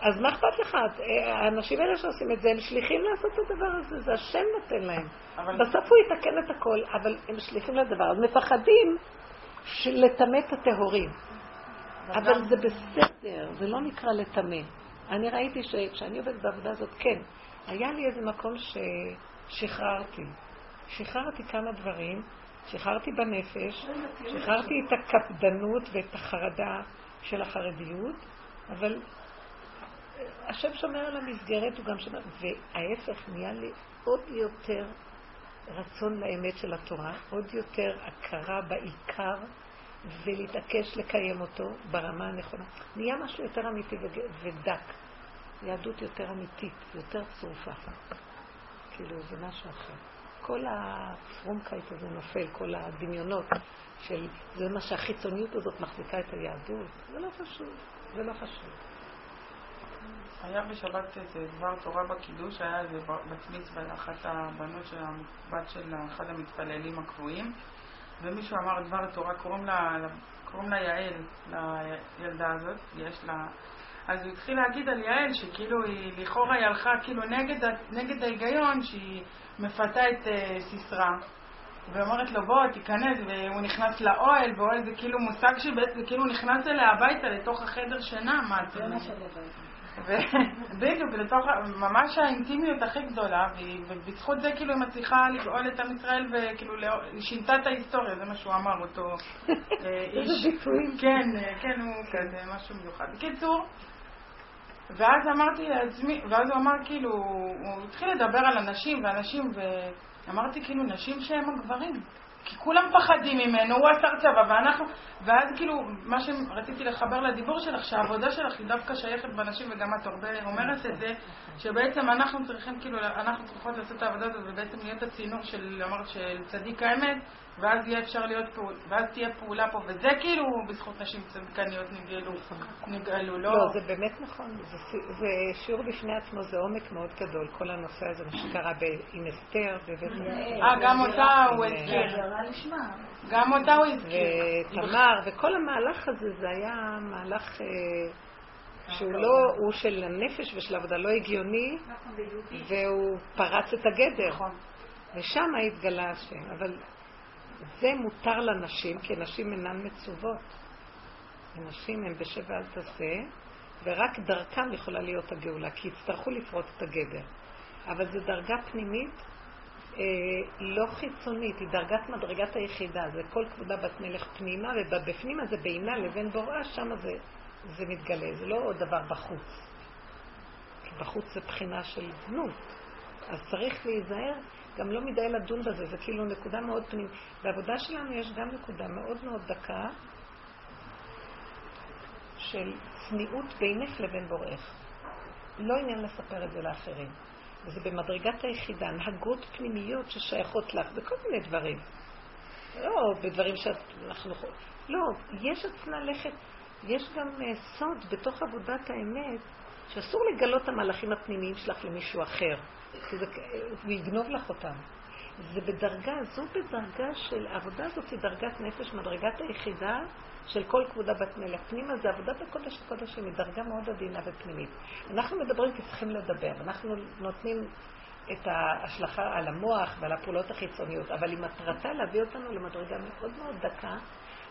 אז מה אכפת לך? האנשים האלה שעושים את זה, הם שליחים לעשות את הדבר הזה, זה השם נותן להם. אבל... בסוף הוא יתקן את הכל, אבל הם שליחים לדבר. אז מפחדים לטמא את הטהורים. אבל. זה בסדר, זה לא נקרא לטמא. אני ראיתי שכשאני עובדת בעבודה הזאת, כן, היה לי איזה מקום ששחררתי. שחררתי כמה דברים, שחררתי בנפש, שחררתי את הקפדנות ואת החרדה של החרדיות, אבל השם שומר על המסגרת, הוא גם שומר, וההפך נהיה לי עוד יותר רצון לאמת של התורה, עוד יותר הכרה בעיקר, ולהתעקש לקיים אותו ברמה הנכונה. נהיה משהו יותר אמיתי ודק. יהדות יותר אמיתית, יותר צרופה. כאילו, זה משהו אחר. כל הפרומקייט הזה נופל, כל הדמיונות של, זה מה שהחיצוניות הזאת מחזיקה את היהדות. זה לא חשוב, זה לא חשוב. היה בשבת איזה דבר תורה בקידוש, היה איזה בת מצווה לאחת הבנות של הבת של אחד המתפללים הקבועים, ומישהו אמר דבר תורה, קוראים לה, קוראים לה יעל, לילדה הזאת, יש לה... אז הוא התחיל להגיד על יעל שכאילו היא, לכאורה היא הלכה כאילו נגד, נגד ההיגיון שהיא מפתה את uh, סיסרא. ואומרת לו בוא תיכנס והוא נכנס לאוהל ואוהל זה כאילו מושג שבעצם כאילו נכנס אליה הביתה לתוך החדר שינה מה זה מה בדיוק, לתוך ממש האינטימיות הכי גדולה, ובזכות זה כאילו היא מצליחה לגאול את עם ישראל וכאילו היא שינתה את ההיסטוריה, זה מה שהוא אמר, אותו אה, [LAUGHS] איש. כן, אה, כן, הוא כזה, משהו מיוחד. בקיצור, ואז אמרתי לעצמי, ואז הוא אמר כאילו, הוא התחיל לדבר על אנשים ואנשים, ואמרתי כאילו, נשים שהם הגברים. כי כולם פחדים ממנו, הוא אסר צבא, ואנחנו, ואז כאילו, מה שרציתי לחבר לדיבור שלך, שהעבודה שלך היא דווקא שייכת בנשים, וגם את הרבה אומרת את זה, שבעצם אנחנו צריכים, כאילו, אנחנו צריכות לעשות את העבודה הזאת, ובעצם להיות הצינור של, אמרת, של צדיק האמת, ואז יהיה אפשר להיות פעול, ואז תהיה פעולה פה, וזה כאילו בזכות נשים צדקניות נגאלו, נגאלו, לא... לא, זה באמת נכון, זה, זה שיעור בפני עצמו, זה עומק מאוד גדול, כל הנושא הזה, מה שקרה עם אסתר בבית אה, גם אותה הוא הזכיר. גם אותה הוא הזכיר. ותמר, וכל המהלך הזה, זה היה מהלך... שהוא לא, הוא של הנפש ושל העבודה לא הגיוני, והוא פרץ את הגדר. נכון. ושם התגלה השם. אבל זה מותר לנשים, כי נשים אינן מצוות. הנשים הן בשבע אל תעשה, ורק דרכם יכולה להיות הגאולה, כי יצטרכו לפרוט את הגדר. אבל זו דרגה פנימית אה, לא חיצונית, היא דרגת מדרגת היחידה. זה כל כבודה בת מלך פנימה, ובפנימה זה בינה לבין בוראה, שם זה, זה מתגלה. זה לא עוד דבר בחוץ. כי בחוץ זה בחינה של זנות. אז צריך להיזהר גם לא מדי לדון בזה, זה כאילו נקודה מאוד פנימית. בעבודה שלנו יש גם נקודה מאוד מאוד דקה של צניעות בינך לבין בוראך. לא עניין לספר את זה לאחרים. וזה במדרגת היחידה, הנהגות פנימיות ששייכות לך בכל מיני דברים. לא בדברים שאנחנו... לא, יש עצמה לכת, יש גם uh, סוד בתוך עבודת האמת, שאסור לגלות את המהלכים הפנימיים שלך למישהו אחר. כי זה, הוא יגנוב לך אותם. זה בדרגה, זו בדרגה של, העבודה הזאת היא דרגת נפש, מדרגת היחידה של כל כבודה בת מלך. פנימה זה עבודת הקודש הקודשים, היא דרגה מאוד עדינה ופנימית. אנחנו מדברים כי צריכים לדבר, אנחנו נותנים את ההשלכה על המוח ועל הפעולות החיצוניות, אבל היא מטרתה להביא אותנו למדרגה מאוד מאוד דקה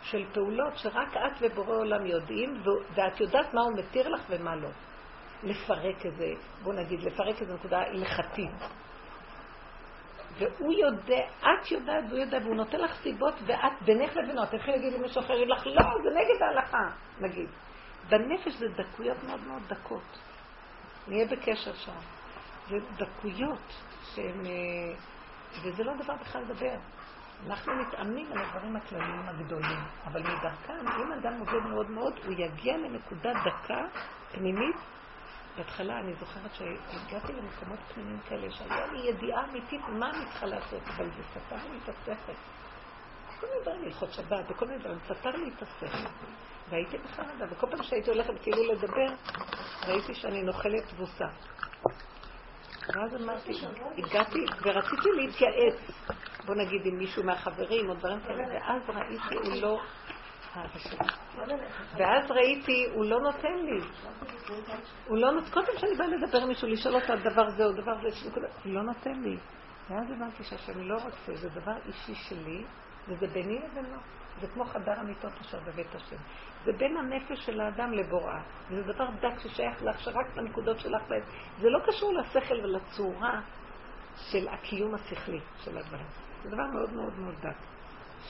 של פעולות שרק את ובורא עולם יודעים, ואת יודעת מה הוא מתיר לך ומה לא. לפרק את זה, בוא נגיד, לפרק איזו נקודה הלכתית. והוא יודע, את יודעת והוא יודע, והוא נותן לך סיבות, ואת בינך לבינו, את יכולה להגיד למישהו אחר, יגיד לך, לא, זה נגד ההלכה, נגיד. בנפש זה דקויות מאוד מאוד דקות. נהיה בקשר שם. זה דקויות שהן... אה, וזה לא דבר בכלל לדבר. אנחנו מתאמנים על הדברים הכלליים הגדולים, אבל מדרכם, אם אדם עובד מאוד מאוד, הוא יגיע לנקודה דקה, פנימית, בהתחלה אני זוכרת שהגעתי למקומות פנימיים כאלה, שהיה לי ידיעה אמיתית מה אני צריכה לעשות, אבל זה ספר לי את השכל. כל מיני דברים, הלכות שבת וכל מיני דברים, ספר לי את השכל. והייתי בחרדה, וכל פעם שהייתי הולכת כאילו לדבר, ראיתי שאני נוחלת תבוסה. ואז אמרתי, הגעתי ורציתי להתייעץ, בוא נגיד עם מישהו מהחברים או דברים כאלה, ואז ראיתי, הוא לא ואז ראיתי, הוא לא נותן לי. הוא לא נותן, כל פעם שאני באה לדבר עם מישהו, לשאול אותו על דבר זה או דבר זה, הוא לא נותן לי. ואז הבנתי שהשם לא רוצה, זה דבר אישי שלי, וזה ביני לבינו. זה כמו חדר המיטות אשר בבית השם. זה בין הנפש של האדם לבוראה. וזה דבר דק ששייך לך, שרק את שלך בהם. זה לא קשור לשכל ולצורה של הקיום השכלי של הדברים. זה דבר מאוד מאוד מאוד דק.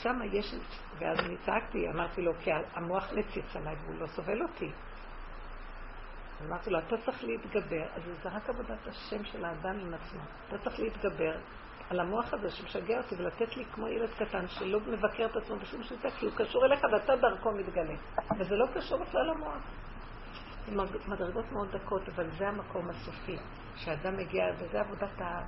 שם יש, ואז אני צעקתי, אמרתי לו, כי המוח מציץ עליי והוא לא סובל אותי. אמרתי לו, אתה צריך להתגבר, אז זה רק עבודת השם של האדם עם עצמו. אתה צריך להתגבר על המוח הזה שמשגע אותי ולתת לי כמו ילד קטן שלא מבקר את עצמו בשום שיטה, כי הוא קשור אליך ואתה דרכו מתגלה. וזה לא קשור בכלל למוח. זה מדרגות מאוד דקות, אבל זה המקום הסופי, שאדם מגיע, וזה עבודת ה...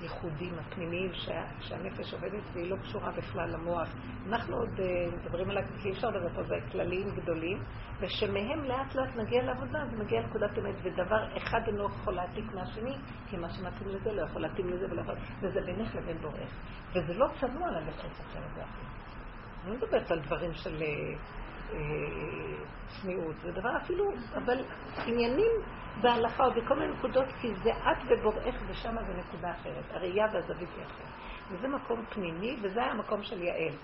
הייחודים הפנימיים שה, שהנפש עובדת והיא לא קשורה בכלל למוח. אנחנו עוד uh, מדברים עליו, כי אי אפשר לדבר פה, זה כלליים גדולים, ושמהם לאט לאט נגיע לעבודה, זה מגיע לנקודת אמת, ודבר אחד אינו יכול להעתיק מהשני, כי מה שמתאים לזה לא יכול להתאים לזה ולא יכול... וזה בינך לבין בורך. וזה לא צנוע ללכת אחרת זה אני לא מדברת על דברים של... Uh, צניעות, זה דבר אפילו, אבל עניינים בהלכה או בכל מיני נקודות, כי זה את ובוראך ושם זה נקודה אחרת. הראייה והזווית היא אחרת. וזה מקום פנימי, וזה המקום של יעל.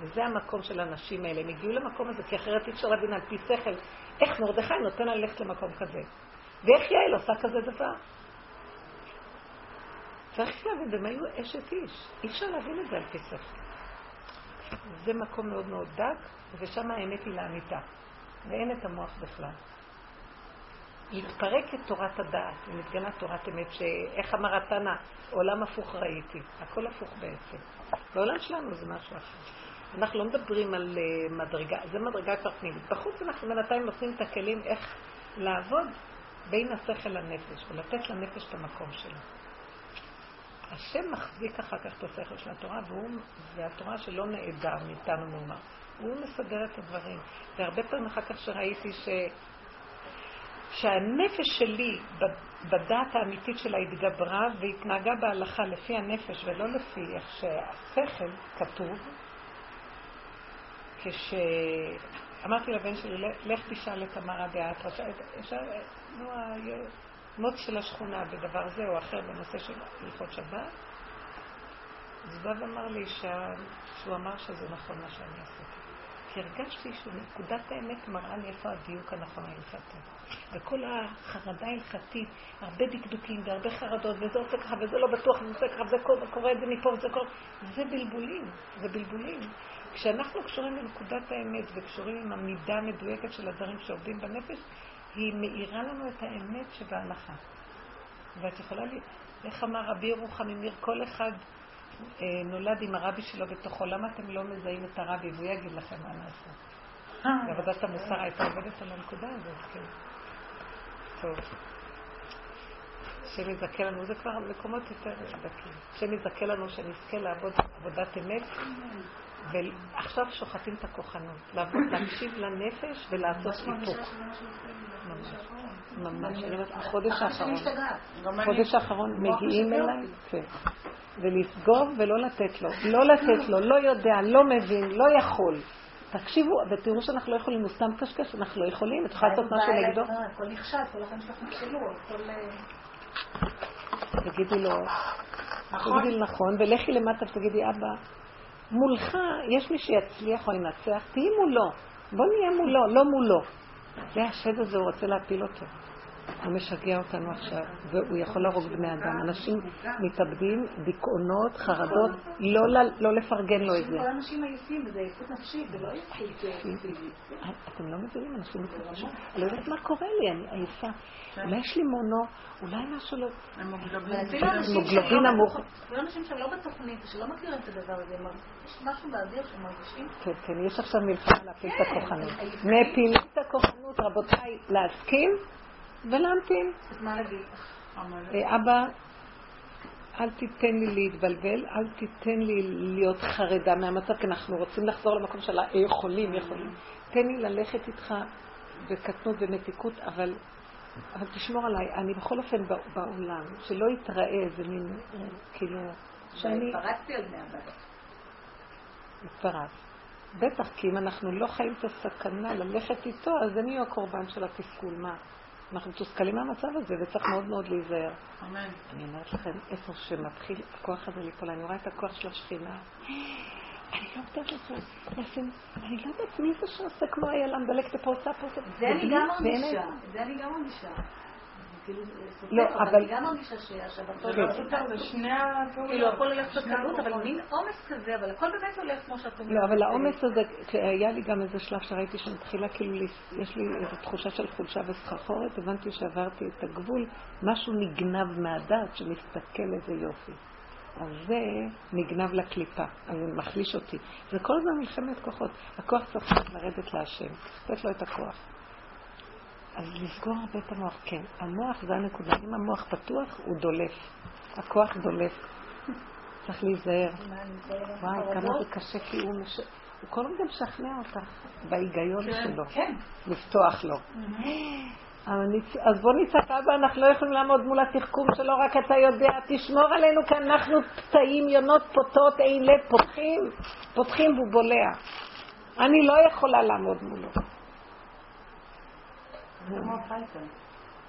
וזה המקום של הנשים האלה. הם הגיעו למקום הזה, כי אחרת אי אפשר להבין על פי שכל איך מרדכי נותן לה ללכת למקום כזה. ואיך יעל עושה כזה דבר. צריך להבין, והם היו אשת איש. אי אפשר להבין את זה על פי שכל. זה מקום מאוד מאוד דק, ושם האמת היא לאמיתה. ואין את המוח בכלל. להתפרק את תורת הדעת, ומתגלה תורת אמת, שאיך אמר התנא, עולם הפוך ראיתי. הכל הפוך בעצם. בעולם שלנו זה משהו אחר. אנחנו לא מדברים על uh, מדרגה, זה מדרגה כבר פנימית. בחוץ אנחנו בינתיים נותנים את הכלים איך לעבוד בין השכל לנפש, ולתת לנפש את המקום שלה. השם מחזיק אחר כך את השכל של התורה, והוא, והתורה שלא נעדר מאיתנו מאומה. הוא מסדר את הדברים. והרבה פעמים אחר כך שראיתי ש... שהנפש שלי בדעת האמיתית שלה התגברה והתנהגה בהלכה לפי הנפש ולא לפי איך שהשכל כתוב, כשאמרתי לבן שלי, לך תשאל את המרא דאתרא, נו, המוץ של השכונה בדבר זה או אחר בנושא של הלכות שבת, אז בא ואמר לי שהוא אמר שזה נכון מה שאני עשיתי. הרגשתי שנקודת האמת מראה לי איפה הדיוק הנכון ההלכתי. וכל החרדה ההלכתית, הרבה דקדוקים והרבה חרדות, וזה עושה ככה וזה לא בטוח וזה ככה וזה קורה את זה מפה וזה קורה, זה בלבולים, זה בלבולים. כשאנחנו קשורים לנקודת האמת וקשורים עם המידה המדויקת של הדברים שעובדים בנפש, היא מאירה לנו את האמת שבהלכה. ואת יכולה לי, איך אמר רבי ירוחם ממיר, כל אחד נולד עם הרבי שלו בתוכו, למה אתם לא מזהים את הרבי והוא יגיד לכם מה לעשות? אה. ועבודת המוסר הייתה עובדת על הנקודה הזאת, כן. טוב. השם יזכה לנו, זה כבר מקומות יותר דקים. השם יזכה לנו שנזכה לעבוד עבודת אמת, ועכשיו שוחטים את הכוחנות, להקשיב לנפש ולעשות היפוך. ממש, ממש. החודש האחרון, החודש האחרון מגיעים אליי, כן. ולסגור ולא לתת לו. לא לתת לו, לא יודע, לא מבין, לא יכול. תקשיבו, ותראו שאנחנו לא יכולים, הוא סתם קשקש, אנחנו לא יכולים, את יכולה לעשות משהו נגדו. הכל נכשל, כל החיים שלך נכשלו, הכל... אה, תגידי לו, נכון. תגידי לו נכון, ולכי למטה ותגידי, אבא, מולך יש מי שיצליח או ינצח, תהיי מולו. בוא נהיה מולו, לא מולו. זה השד הזה, הוא רוצה להפיל אותו. הוא משגע אותנו עכשיו, והוא יכול להרוג בני אדם. אנשים מתאבדים, דיכאונות, חרדות, לא, לא לפרגן לו את זה. כל האנשים עייפים, וזה עייפות נפשית, זה לא עייפות אתם לא מבינים, אנשים מתאבדים. אני לא יודעת מה קורה לי, אני עייפה. אולי יש לי מונו, אולי משהו לא... מוגלבין נמוך. אפילו אנשים שהם לא בתוכנית, שלא מכירים את הדבר הזה, יש משהו באוויר שהם מרגישים. כן, כן, יש עכשיו מלחמה להפיל את הכוחנות. מפילים את הכוחנות, רבותיי, להסכים ולהמתין. מה להגיד? אה, אבא, אל תיתן לי להתבלבל, אל תיתן לי להיות חרדה מהמצב, כי אנחנו רוצים לחזור למקום של היכולים, יכולים. תן לי ללכת איתך בקטנות ומתיקות, אבל, אבל תשמור עליי. אני בכל אופן בעולם, שלא יתראה איזה מין, אה, כאילו, שאני... התפרצתי עוד מהבית. התפרץ. בטח, כי אם אנחנו לא חיים את הסכנה ללכת איתו, אז יהיו הקורבן של התסכול. מה? אנחנו מתוסכלים מהמצב הזה, וצריך מאוד מאוד להיזהר. אמן. אני אומרת לכם, איפה שמתחיל הכוח הזה ליפול, אני רואה את הכוח של השכינה. אני לא יודעת לך אני לא יודעת מי זה שעושה כמו איילה, מדלק את הפרצה פה. זה אני גם מרגישה, זה אני גם מרגישה. כאילו, לא, אבל... אני גם מרגישה שהשבתות... לא סותר, זה שני הפעולות. כאילו, הכל הולך בקלות, אבל מין עומס כזה, אבל הכל באמת הולך כמו שאת אומרת. לא, אבל העומס הזה, היה לי גם איזה שלב שראיתי שמתחילה, כאילו, יש לי איזו תחושה של חולשה וסחרחורת, הבנתי שעברתי את הגבול, משהו נגנב מהדעת שמסתכל איזה יופי. אז זה נגנב לקליפה, אז זה מחליש אותי. זה כל הזמן מלחמת כוחות. הכוח צריך לרדת להשם, לתת לו את הכוח. אז לסגור הרבה את המוח, כן. המוח זה הנקודה. אם המוח פתוח, הוא דולף. הכוח דולף. צריך להיזהר. וואי, כמה זה קשה, כי הוא מש... הוא כל הזמן משכנע אותך בהיגיון כן, שלו. כן. לפתוח לו. אז בוא נצעק, אבא, אנחנו לא יכולים לעמוד מול התחכום שלו, רק אתה יודע, תשמור עלינו כי אנחנו פתאים, יונות, פוטות, אין לב, פותחים, פותחים והוא בולע. אני לא יכולה לעמוד מולו. זה כמו פייתון.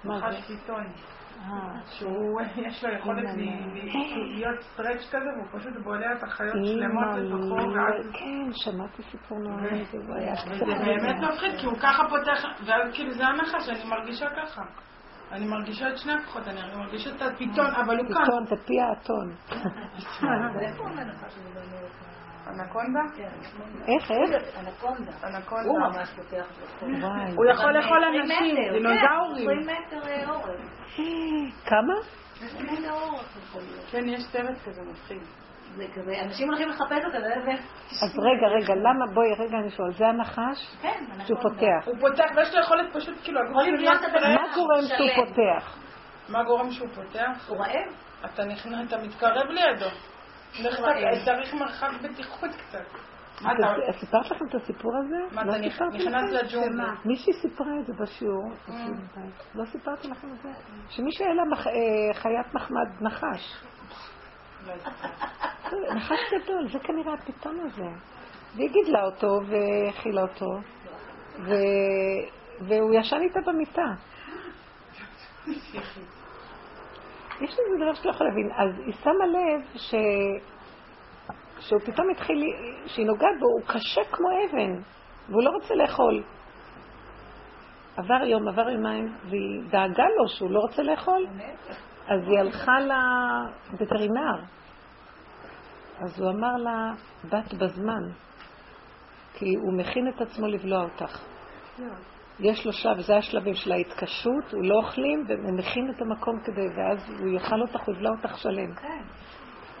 נחש פיתון. שהוא, יש לו יכולת להיות stretch כזה, והוא פשוט בולע את החיות שלמות לתוכו. כן, שמעתי סיפור נורא, וזה באמת מפחיד, כי הוא ככה פותח, ואז כאילו זה הנחש, אני מרגישה ככה. אני מרגישה את שני הכוחות, אני מרגישה את הפיתון, אבל הוא כאן. פיתון, זה פי האתון. [LAUGHS] אנקונדה? איך, איך? אנקונדה. אנקונדה. הוא ממש פותח. וואי. הוא יכול לאכול 20 אנשים, דינוזאורים. 20 מטר אה, אורך. [GASPS] כמה? 20 מטר אורך יכול להיות. כן, יש סרט כזה מפחיד. אנשים הולכים לחפש אותו, לא יודע. אז רגע, רגע, למה, בואי, רגע, אני שואל, זה הנחש כן, שהוא. פותח. הוא פותח ויש לו יכולת פשוט, כאילו, פותח. מה גורם שהוא. פותח? מה גורם שהוא פותח? הוא רעב? אתה נכנס, אתה מתקרב לידו. צריך מרחק בטיחות קצת. סיפרת לכם את הסיפור הזה? מה לא אתה נכנס? לג'ונגל? מישהי סיפרה את זה בשיעור. לא סיפרתי לכם את זה? שמישהו היה לה אה, חיית מחמד נחש. לא. נחש גדול, זה כנראה הפיתון הזה. והיא גידלה אותו והאכילה אותו. והוא ישן איתה במיטה. יש איזה דבר שאתה לא יכול להבין. אז היא שמה לב ש... שהוא פתאום התחיל, שהיא נוגעת בו, הוא קשה כמו אבן, והוא לא רוצה לאכול. עבר יום, עבר יומיים, והיא דאגה לו שהוא לא רוצה לאכול. אז היא הלכה לווטרינר. אז הוא אמר לה, בת בזמן, כי הוא מכין את עצמו לבלוע אותך. יש לו שלב, זה השלבים של ההתקשרות, הוא לא אוכלים, והוא מכין את המקום כדי, ואז הוא יאכל אותך, הוא יבלע אותך שלם. כן.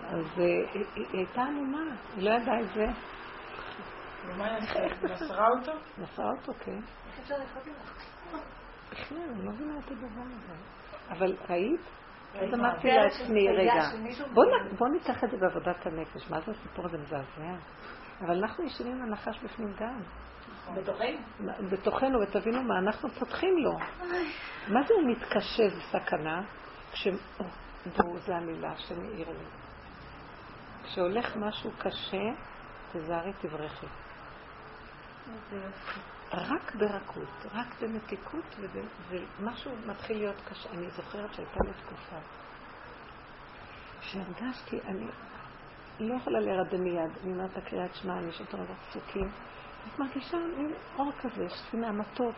אז אה, היא היא הייתה עמומה, היא לא ידעה את זה. ומה היא עשתה? היא מסרה אותו? נסעה אותו, כן. איך אפשר לאכול לך? בכלל, אני לא מבינה את הדבר הזה. אבל ראית? אז? אמרתי כן, לעצמי, רגע, בוא ניקח את זה בעבודת הנפש. מה זה הסיפור הזה מזעזע? אבל אנחנו ישנים עם הנחש בפנים גם. בתוכנו? בתוכנו, ותבינו מה אנחנו פותחים לו. מה זה הוא מתקשה, זה סכנה? כש... או, בואו, זו המילה שמאיר לי. כשהולך משהו קשה, תזהרי תברכי. רק ברכות, רק במתיקות, ומשהו מתחיל להיות קשה. אני זוכרת שהייתה לי תקופה שהרגשתי, אני לא יכולה להירדם מיד, אני אומרת את הקריאת שמע, אני רוב פסוקים, את מרגישה מין אור כזה, שכינה מתוק.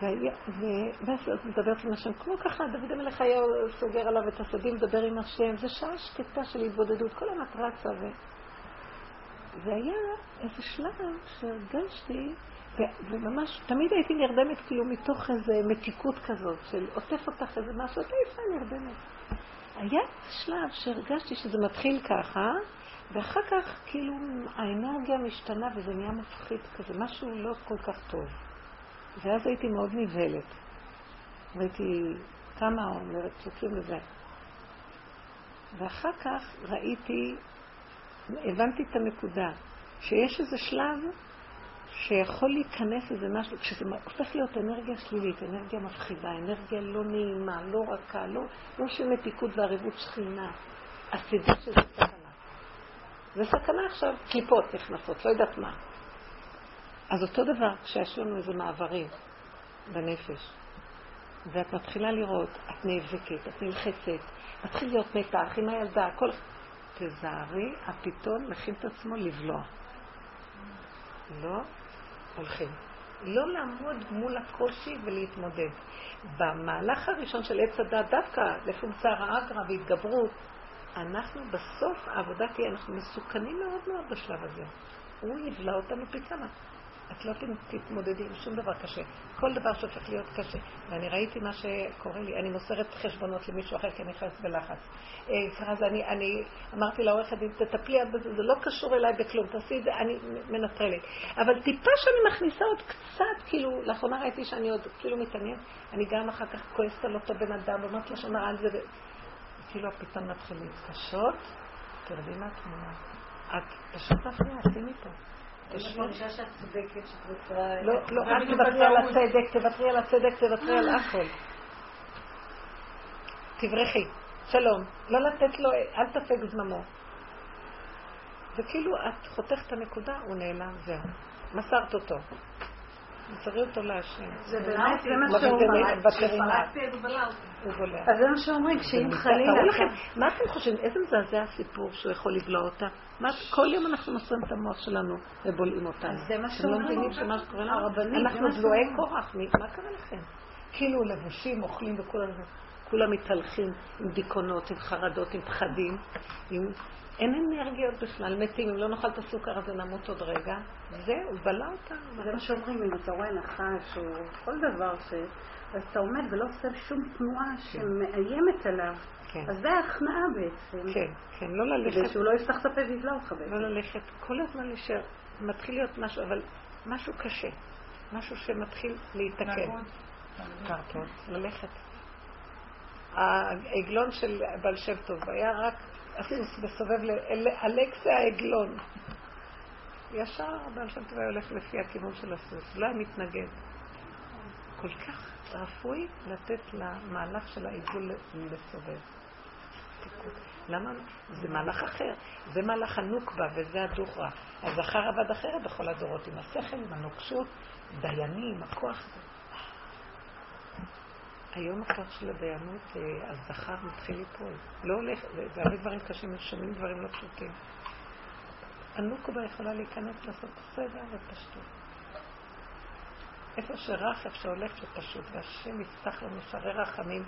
ואז את מדברת עם השם, כמו ככה, דוד המלך היה סוגר עליו את השדים, מדבר עם השם, זו שעה שקטה של התבודדות, כל היום את רצה ו... והיה איזה שלב שהרגשתי, וממש, תמיד הייתי נרדמת כאילו מתוך איזה מתיקות כזאת, של עוטף אותך איזה משהו, את נרדמת. היה שלב שהרגשתי שזה מתחיל ככה, ואחר כך כאילו האנרגיה משתנה וזה נהיה מפחיד כזה, משהו לא כל כך טוב. ואז הייתי מאוד נבהלת. והייתי כמה אומרת פסוקים לזה. ואחר כך ראיתי, הבנתי את הנקודה, שיש איזה שלב שיכול להיכנס איזה משהו, כשזה הופך להיות אנרגיה שלילית, אנרגיה מפחידה, אנרגיה לא נעימה, לא רכה, לא, לא של מתיקות וערבות שכינה. תדעי שזה סכנה. זה סכנה עכשיו, קליפות נכנסות, לא יודעת מה. אז אותו דבר כשיש לנו איזה מעברים בנפש, ואת מתחילה לראות, את נאבקת, את נלחצת, מתחיל להיות מתח עם הילדה, הכל... תזהרי, הפיתון מכין את עצמו לבלוע. לא הולכים. לא לעמוד מול הקושי ולהתמודד. במהלך הראשון של עץ הדת, דווקא לפונקציה האגרה והתגברות, אנחנו בסוף, העבודה תהיה, אנחנו מסוכנים מאוד מאוד בשלב הזה. הוא יבלע אותנו פי כמה. את לא תתמודדי עם שום דבר קשה. כל דבר שהופך להיות קשה. ואני ראיתי מה שקורה לי. אני מוסרת חשבונות למישהו אחר כי אני נכנסת בלחץ. אה, אז אני, אני אמרתי לעורכת דין, תטפלי בזה, זה לא קשור אליי בכלום, תעשי את זה, אני מנטרלת. אבל טיפה שאני מכניסה עוד קצת, כאילו, לאחרונה ראיתי שאני עוד כאילו מתעניינת, אני גם אחר כך כועסת על אותו בן אדם, ואומרת לשון הרע על זה, כאילו פתאום מתחיל להתקשות, תרדי מהתמונה. את פשוט מפריעה, שימי פה. אני מרגישה שאת צודקת, שאת רוצה... לא, לא, אל תוותרי על. הצדק, תוותרי על הצדק, תוותרי על הכל. תברכי, שלום. לא לתת לו, אל תפק זממו. וכאילו את חותכת את הנקודה, הוא נעלם, זהו. מסרת אותו. מסרי אותו להשם. זה באמת, זה מה שאומרים. הוא בולע. אז זה מה שאומרים, שאם תראו חלילה... מה אתם חושבים? איזה מזעזע הסיפור שהוא יכול לבלוע אותה? כל יום אנחנו מוסרים את המוח שלנו ובולעים אותנו. זה מה אתם לא שאומרים. מבינים שמה שקורה לנו? הרבנים, אנחנו בלועי שאומרים. מי- מה קרה לכם? כאילו לבושים, אוכלים וכל הזה. כולם מתהלכים עם דיכאונות, עם חרדות, עם פחדים, עם... אין אנרגיות בכלל, מתים, אם לא נאכל את הסוכר הזה נמות עוד רגע. זהו, בלע אותנו. זה מה שאומרים, אם אתה רואה נחש או כל דבר ש... אז אתה עומד ולא עושה שום תנועה שמאיימת עליו. כן. אז זה ההכנעה בעצם. כן, כן, לא ללכת, כדי שהוא לא יפתח את הפה ויבלע אותך בעצם. לא ללכת, כל הזמן להישאר. מתחיל להיות משהו, אבל משהו קשה. משהו שמתחיל להתעכב. התנהגות. קרטון, ללכת. העגלון של בעל שם טוב היה רק הסוס מסובב לאלכסה העגלון. ישר בעל שם טוב היה הולך לפי הכיוון של הסוס, לא היה מתנגד. כל כך רפוי לתת למהלך של העיגול לסובב. למה? זה מהלך אחר. זה מהלך הנוקבה וזה הדוכרה. הזכר עבד אחרת בכל הדורות, עם השכל, עם הנוקשות, דיינים, הכוח. היום הכוח של הדיינות, אה, הזכר מתחיל ליפול. לא הולך, זה, זה הרבה דברים קשים, שומעים דברים לא פשוטים. הנוקבה יכולה להיכנס לעשות סדר ופשטות. איפה שרך, איפה שהולך ופשוט, והשם יפתח לנו שערי רחמים,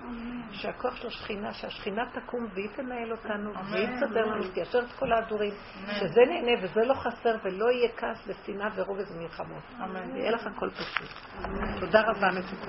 שהכוח של השכינה, שהשכינה תקום והיא תנהל אותנו, והיא תסדר לנו, תיישר את כל ההדורים, שזה נהנה וזה לא חסר ולא יהיה כעס ושנאה ורוגז ומלחמות. אמן. יהיה לך הכל פשוט. תודה רבה מתוקות.